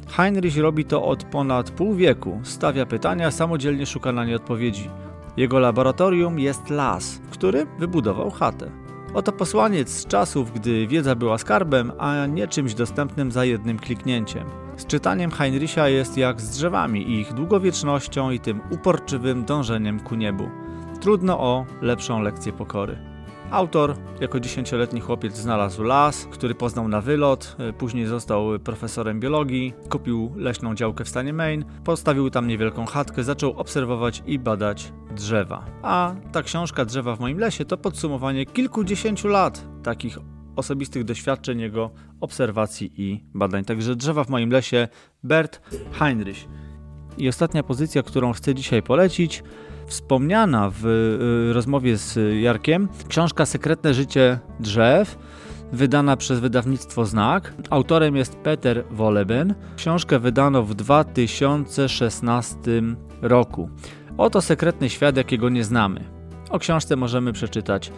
Heinrich robi to od ponad pół wieku, stawia pytania, samodzielnie szuka na nie odpowiedzi. Jego laboratorium jest las, w którym wybudował chatę. Oto posłaniec z czasów, gdy wiedza była skarbem, a nie czymś dostępnym za jednym kliknięciem. Z czytaniem Heinricha jest jak z drzewami, ich długowiecznością i tym uporczywym dążeniem ku niebu. Trudno o lepszą lekcję pokory. Autor jako dziesięcioletni chłopiec znalazł las, który poznał na wylot, e, później został profesorem biologii, kupił leśną działkę w stanie Maine, postawił tam niewielką chatkę, zaczął obserwować i badać drzewa. A ta książka Drzewa w moim lesie to podsumowanie kilkudziesięciu lat takich osobistych doświadczeń, jego obserwacji i badań. Także Drzewa w moim lesie Bert Heinrich. I ostatnia pozycja, którą chcę dzisiaj polecić, wspomniana w y, rozmowie z Jarkiem, książka Sekretne życie drzew, wydana przez wydawnictwo Znak. Autorem jest Peter Woleben. Książkę wydano w 2016 roku. Oto sekretny świat, jakiego nie znamy. O książce możemy przeczytać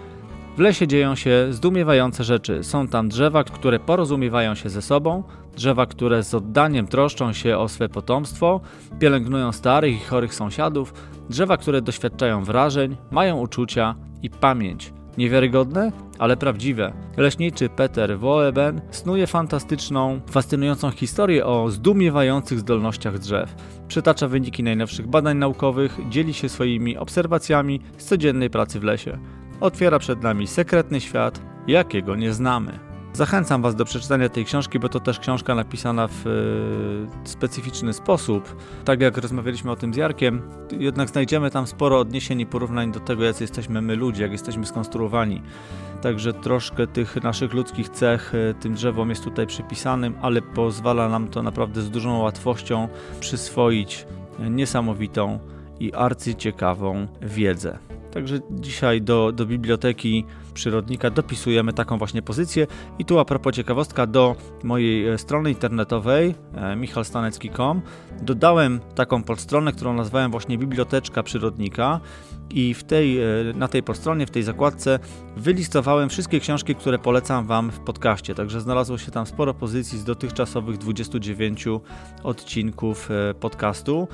w lesie dzieją się zdumiewające rzeczy. Są tam drzewa, które porozumiewają się ze sobą, drzewa, które z oddaniem troszczą się o swe potomstwo, pielęgnują starych i chorych sąsiadów, drzewa, które doświadczają wrażeń, mają uczucia i pamięć. Niewiarygodne, ale prawdziwe. Leśniczy Peter Woeben snuje fantastyczną, fascynującą historię o zdumiewających zdolnościach drzew. Przytacza wyniki najnowszych badań naukowych, dzieli się swoimi obserwacjami z codziennej pracy w lesie otwiera przed nami sekretny świat, jakiego nie znamy. Zachęcam Was do przeczytania tej książki, bo to też książka napisana w e, specyficzny sposób. Tak jak rozmawialiśmy o tym z Jarkiem, jednak znajdziemy tam sporo odniesień i porównań do tego, jak jesteśmy my ludzie, jak jesteśmy skonstruowani. Także troszkę tych naszych ludzkich cech e, tym drzewom jest tutaj przypisanym, ale pozwala nam to naprawdę z dużą łatwością przyswoić niesamowitą i arcyciekawą wiedzę. Także dzisiaj do, do biblioteki przyrodnika dopisujemy taką właśnie pozycję. I tu a propos ciekawostka do mojej e, strony internetowej e, michalstanecki.com dodałem taką podstronę, którą nazwałem właśnie Biblioteczka Przyrodnika i w tej, e, na tej podstronie, w tej zakładce wylistowałem wszystkie książki, które polecam Wam w podcaście. Także znalazło się tam sporo pozycji z dotychczasowych 29 odcinków podcastu.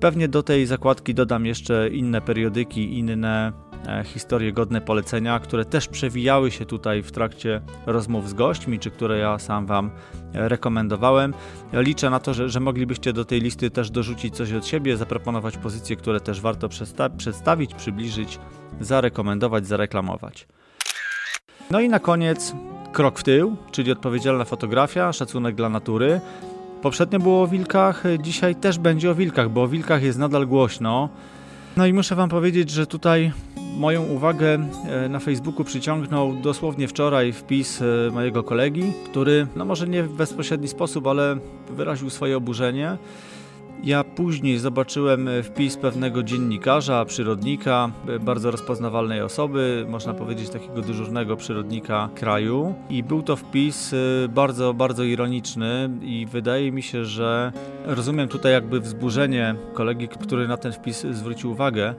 Pewnie do tej zakładki dodam jeszcze inne periodyki, inne e, historie godne polecenia, które też przewijały się tutaj w trakcie rozmów z gośćmi, czy które ja sam Wam e, rekomendowałem. Liczę na to, że, że moglibyście do tej listy też dorzucić coś od siebie, zaproponować pozycje, które też warto przedstawić, przybliżyć, zarekomendować, zareklamować. No i na koniec krok w tył, czyli odpowiedzialna fotografia, szacunek dla natury. Poprzednio było o wilkach, dzisiaj też będzie o wilkach, bo o wilkach jest nadal głośno. No i muszę Wam powiedzieć, że tutaj moją uwagę na Facebooku przyciągnął dosłownie wczoraj wpis mojego kolegi, który, no może nie w bezpośredni sposób, ale wyraził swoje oburzenie ja później zobaczyłem e, wpis pewnego dziennikarza, przyrodnika, e, bardzo rozpoznawalnej osoby, można powiedzieć takiego dyżurnego przyrodnika kraju. I był to wpis e, bardzo, bardzo ironiczny i wydaje mi się, że rozumiem tutaj jakby wzburzenie kolegi, który na ten wpis zwrócił uwagę,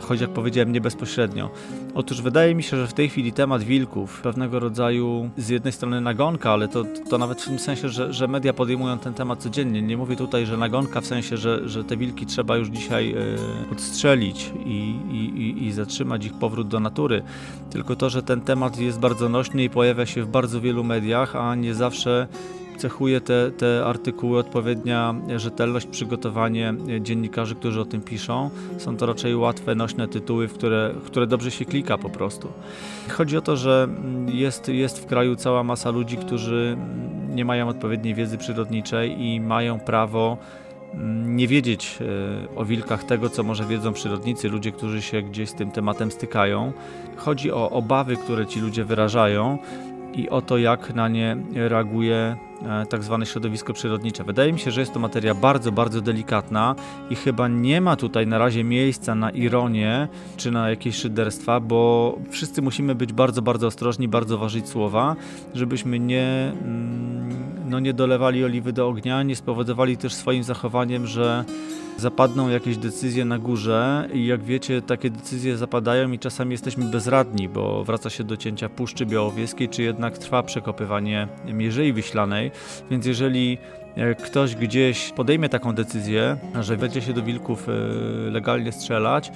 choć jak powiedziałem nie bezpośrednio. Otóż wydaje mi się, że w tej chwili temat wilków, pewnego rodzaju z jednej strony nagonka, ale to, to nawet w tym sensie, że, że media podejmują ten temat codziennie. Nie mówię tutaj, że nagonka w sensie, że, że te wilki trzeba już dzisiaj yy, odstrzelić i, i, i zatrzymać ich powrót do natury, tylko to, że ten temat jest bardzo nośny i pojawia się w bardzo wielu mediach, a nie zawsze cechuje te, te artykuły odpowiednia rzetelność, przygotowanie dziennikarzy, którzy o tym piszą. Są to raczej łatwe, nośne tytuły, w które, w które dobrze się klika po prostu. Chodzi o to, że jest, jest w kraju cała masa ludzi, którzy nie mają odpowiedniej wiedzy przyrodniczej i mają prawo mm, nie wiedzieć e, o wilkach tego, co może wiedzą przyrodnicy, ludzie, którzy się gdzieś z tym tematem stykają. Chodzi o obawy, które ci ludzie wyrażają i o to, jak na nie reaguje tak zwane środowisko przyrodnicze. Wydaje mi się, że jest to materia bardzo, bardzo delikatna i chyba nie ma tutaj na razie miejsca na ironię czy na jakieś szyderstwa, bo wszyscy musimy być bardzo, bardzo ostrożni, bardzo ważyć słowa, żebyśmy nie, mm, no nie dolewali oliwy do ognia, nie spowodowali też swoim zachowaniem, że zapadną jakieś decyzje na górze i jak wiecie, takie decyzje zapadają i czasami jesteśmy bezradni, bo wraca się do cięcia Puszczy Białowieskiej, czy jednak trwa przekopywanie Mierzei Wiślanej, więc jeżeli e, ktoś gdzieś podejmie taką decyzję, że będzie się do wilków e, legalnie strzelać,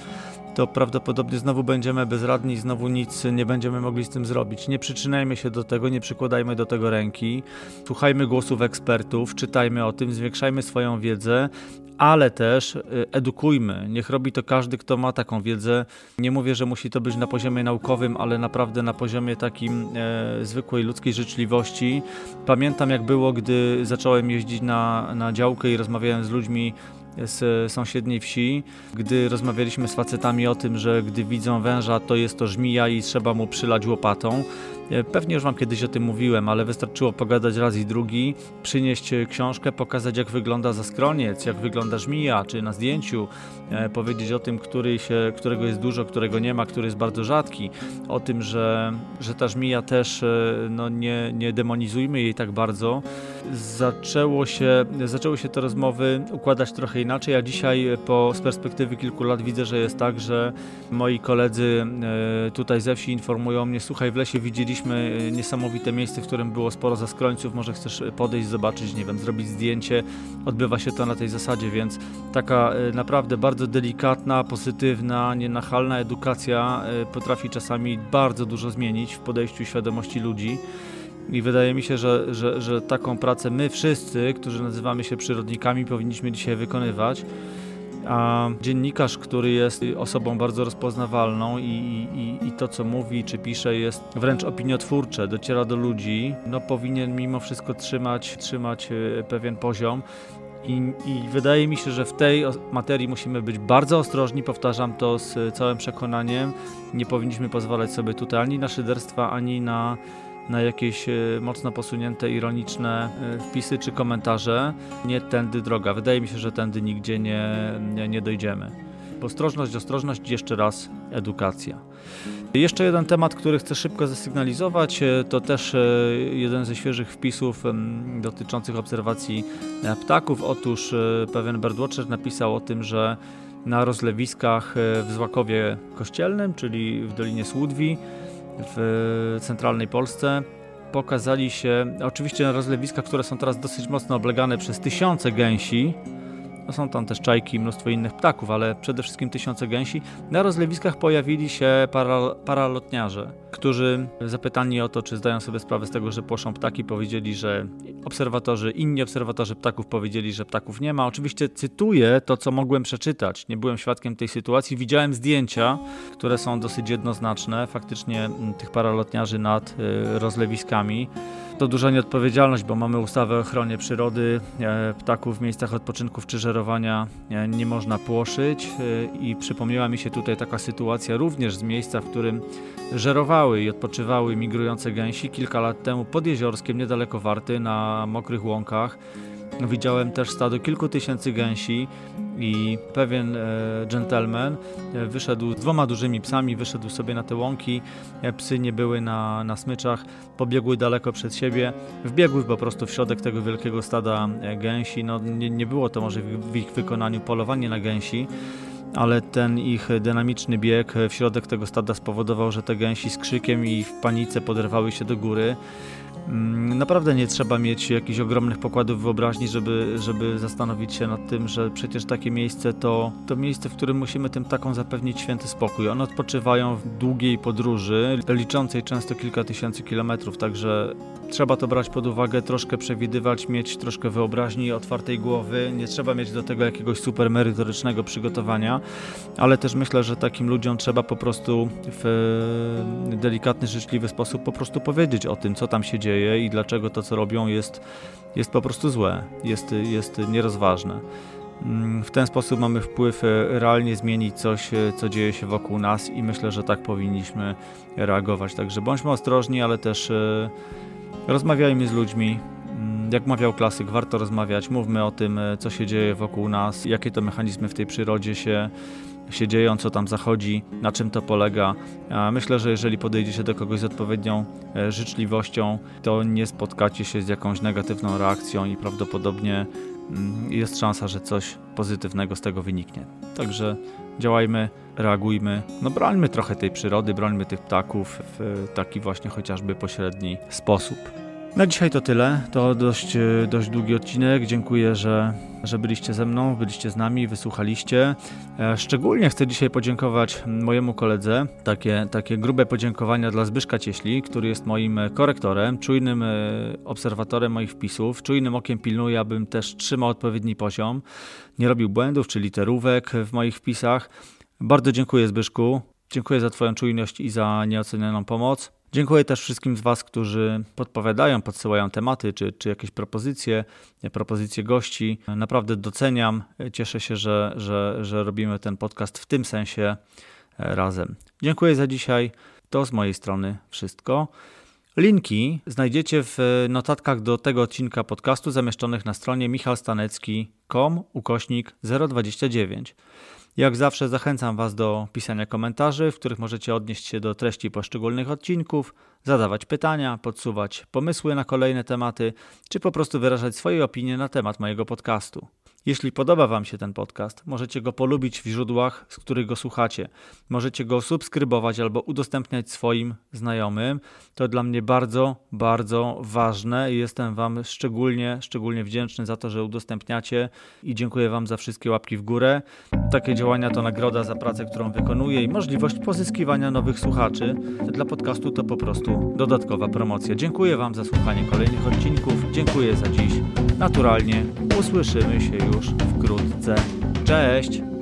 to prawdopodobnie znowu będziemy bezradni znowu nic nie będziemy mogli z tym zrobić. Nie przyczynajmy się do tego, nie przykładajmy do tego ręki, słuchajmy głosów ekspertów, czytajmy o tym, zwiększajmy swoją wiedzę ale też y, edukujmy. Niech robi to każdy, kto ma taką wiedzę. Nie mówię, że musi to być na poziomie naukowym, ale naprawdę na poziomie takim e, zwykłej ludzkiej życzliwości. Pamiętam, jak było, gdy zacząłem jeździć na, na działkę i rozmawiałem z ludźmi z sąsiedniej wsi, gdy rozmawialiśmy z facetami o tym, że gdy widzą węża, to jest to żmija i trzeba mu przylać łopatą. E, pewnie już Wam kiedyś o tym mówiłem, ale wystarczyło pogadać raz i drugi, przynieść książkę, pokazać jak wygląda zaskroniec, jak wygląda żmija, czy na zdjęciu e, powiedzieć o tym, który się, którego jest dużo, którego nie ma, który jest bardzo rzadki, o tym, że, że ta żmija też, e, no nie, nie demonizujmy jej tak bardzo. Zaczęło się, zaczęły się te rozmowy układać trochę inaczej, a dzisiaj po, z perspektywy kilku lat widzę, że jest tak, że moi koledzy tutaj ze wsi informują mnie, słuchaj, w lesie widzieliśmy Znaleźliśmy e, niesamowite miejsce, w którym było sporo zaskrońców. Może chcesz podejść, zobaczyć, nie wiem, zrobić zdjęcie. Odbywa się to na tej zasadzie, więc taka e, naprawdę bardzo delikatna, pozytywna, nienachalna edukacja e, potrafi czasami bardzo dużo zmienić w podejściu świadomości ludzi. I wydaje mi się, że, że, że taką pracę my wszyscy, którzy nazywamy się przyrodnikami, powinniśmy dzisiaj wykonywać a dziennikarz, który jest osobą bardzo rozpoznawalną i, i, i, to, co mówi czy pisze, jest wręcz opiniotwórcze, dociera do ludzi, no powinien mimo wszystko trzymać, trzymać e, pewien poziom. I, I, wydaje mi się, że w tej materii musimy być bardzo ostrożni, powtarzam to z całym przekonaniem. Nie powinniśmy pozwalać sobie tutaj ani na szyderstwa, ani na na jakieś e, mocno posunięte, ironiczne e, wpisy czy komentarze. Nie tędy droga. Wydaje mi się, że tędy nigdzie nie, nie, nie dojdziemy. Ostrożność, ostrożność, jeszcze raz edukacja. Jeszcze jeden temat, który chcę szybko zasygnalizować, e, to też jeden ze świeżych wpisów dotyczących obserwacji ptaków. Otóż pewien birdwatcher napisał o tym, że na rozlewiskach w Złakowie Kościelnym, czyli w Dolinie Słudwi, w centralnej Polsce. Pokazali się, oczywiście na rozlewiskach, które są teraz dosyć mocno oblegane przez tysiące gęsi, no są tam też czajki i mnóstwo innych ptaków, ale przede wszystkim tysiące gęsi. Na rozlewiskach pojawili się para, paralotniarze, którzy zapytani o to, czy zdają sobie sprawę z tego, że płoszą ptaki, powiedzieli, że obserwatorzy, inni obserwatorzy ptaków powiedzieli, że ptaków nie ma. Oczywiście cytuję to, co mogłem przeczytać. Nie byłem świadkiem tej sytuacji. Widziałem zdjęcia, które są dosyć jednoznaczne, faktycznie tych paralotniarzy nad y, rozlewiskami. To duża nieodpowiedzialność, bo mamy ustawę o ochronie przyrody, e, ptaków w miejscach odpoczynków czy żerowania e, nie można płoszyć e, i przypomniała mi się tutaj taka sytuacja również z miejsca, w którym żerowały i odpoczywały migrujące gęsi kilka lat temu pod Jeziorskiem, niedaleko Warty, na mokrych łąkach. Widziałem też stado kilku tysięcy gęsi i pewien e, gentleman e, wyszedł z dwoma dużymi psami, wyszedł sobie na te łąki, e, psy nie były na, na smyczach, pobiegły daleko przed siebie, wbiegły po prostu w środek tego wielkiego stada gęsi, no nie, nie było to może w ich wykonaniu polowanie na gęsi, ale ten ich dynamiczny bieg w środek tego stada spowodował, że te gęsi z krzykiem i w panice poderwały się do góry. Mm, naprawdę nie trzeba mieć jakichś ogromnych pokładów wyobraźni, żeby, żeby zastanowić się nad tym, że przecież takie miejsce to, to miejsce, w którym musimy tym takom zapewnić święty spokój. One odpoczywają w długiej podróży, liczącej często kilka tysięcy kilometrów, także trzeba to brać pod uwagę, troszkę przewidywać, mieć troszkę wyobraźni, otwartej głowy. Nie trzeba mieć do tego jakiegoś super merytorycznego przygotowania, ale też myślę, że takim ludziom trzeba po prostu w delikatny, życzliwy sposób po prostu powiedzieć o tym, co tam się dzieje i dlaczego to, co robią, jest, jest po prostu złe, jest, jest nierozważne. Mm, w ten sposób mamy wpływ e, realnie zmienić coś, e, co dzieje się wokół nas, i myślę, że tak powinniśmy reagować. Także bądźmy ostrożni, ale też e, rozmawiajmy z ludźmi. Mm, jak mawiał klasyk, warto rozmawiać, mówmy o tym, co się dzieje wokół nas, jakie to mechanizmy w tej przyrodzie się się dzieją, co tam zachodzi, na czym to polega. Myślę, że jeżeli podejdziecie do kogoś z odpowiednią e, życzliwością, to nie spotkacie się z jakąś negatywną reakcją i prawdopodobnie mm, jest szansa, że coś pozytywnego z tego wyniknie. Także działajmy, reagujmy, no brońmy trochę tej przyrody, brońmy tych ptaków w taki właśnie chociażby pośredni sposób. Na dzisiaj to tyle. To dość, e, dość długi odcinek. Dziękuję, że, że byliście ze mną, byliście z nami, wysłuchaliście. E, szczególnie chcę dzisiaj podziękować mojemu koledze. Takie, takie grube podziękowania dla Zbyszka Cieśli, który jest moim korektorem, czujnym e, obserwatorem moich wpisów. Czujnym okiem pilnuje, abym też trzymał odpowiedni poziom. Nie robił błędów czy literówek w moich wpisach. Bardzo dziękuję Zbyszku. Dziękuję za Twoją czujność i za nieocenioną pomoc. Dziękuję też wszystkim z Was, którzy podpowiadają, podsyłają tematy czy, czy jakieś propozycje, propozycje gości. Naprawdę doceniam. Cieszę się, że, że, że robimy ten podcast w tym sensie e, razem. Dziękuję za dzisiaj. To z mojej strony wszystko. Linki znajdziecie w notatkach do tego odcinka podcastu zamieszczonych na stronie michalstanecki.com ukośnik 029. Jak zawsze zachęcam Was do pisania komentarzy, w których możecie odnieść się do treści poszczególnych odcinków, zadawać pytania, podsuwać pomysły na kolejne tematy, czy po prostu wyrażać swoje opinie na temat mojego podcastu. Jeśli podoba Wam się ten podcast, możecie go polubić w źródłach, z których go słuchacie. Możecie go subskrybować albo udostępniać swoim znajomym. To dla mnie bardzo, bardzo ważne i jestem Wam szczególnie, szczególnie wdzięczny za to, że udostępniacie i dziękuję Wam za wszystkie łapki w górę. Takie działania to nagroda za pracę, którą wykonuję i możliwość pozyskiwania nowych słuchaczy. Dla podcastu to po prostu dodatkowa promocja. Dziękuję Wam za słuchanie kolejnych odcinków. Dziękuję za dziś. Naturalnie usłyszymy się już wkrótce. Cześć!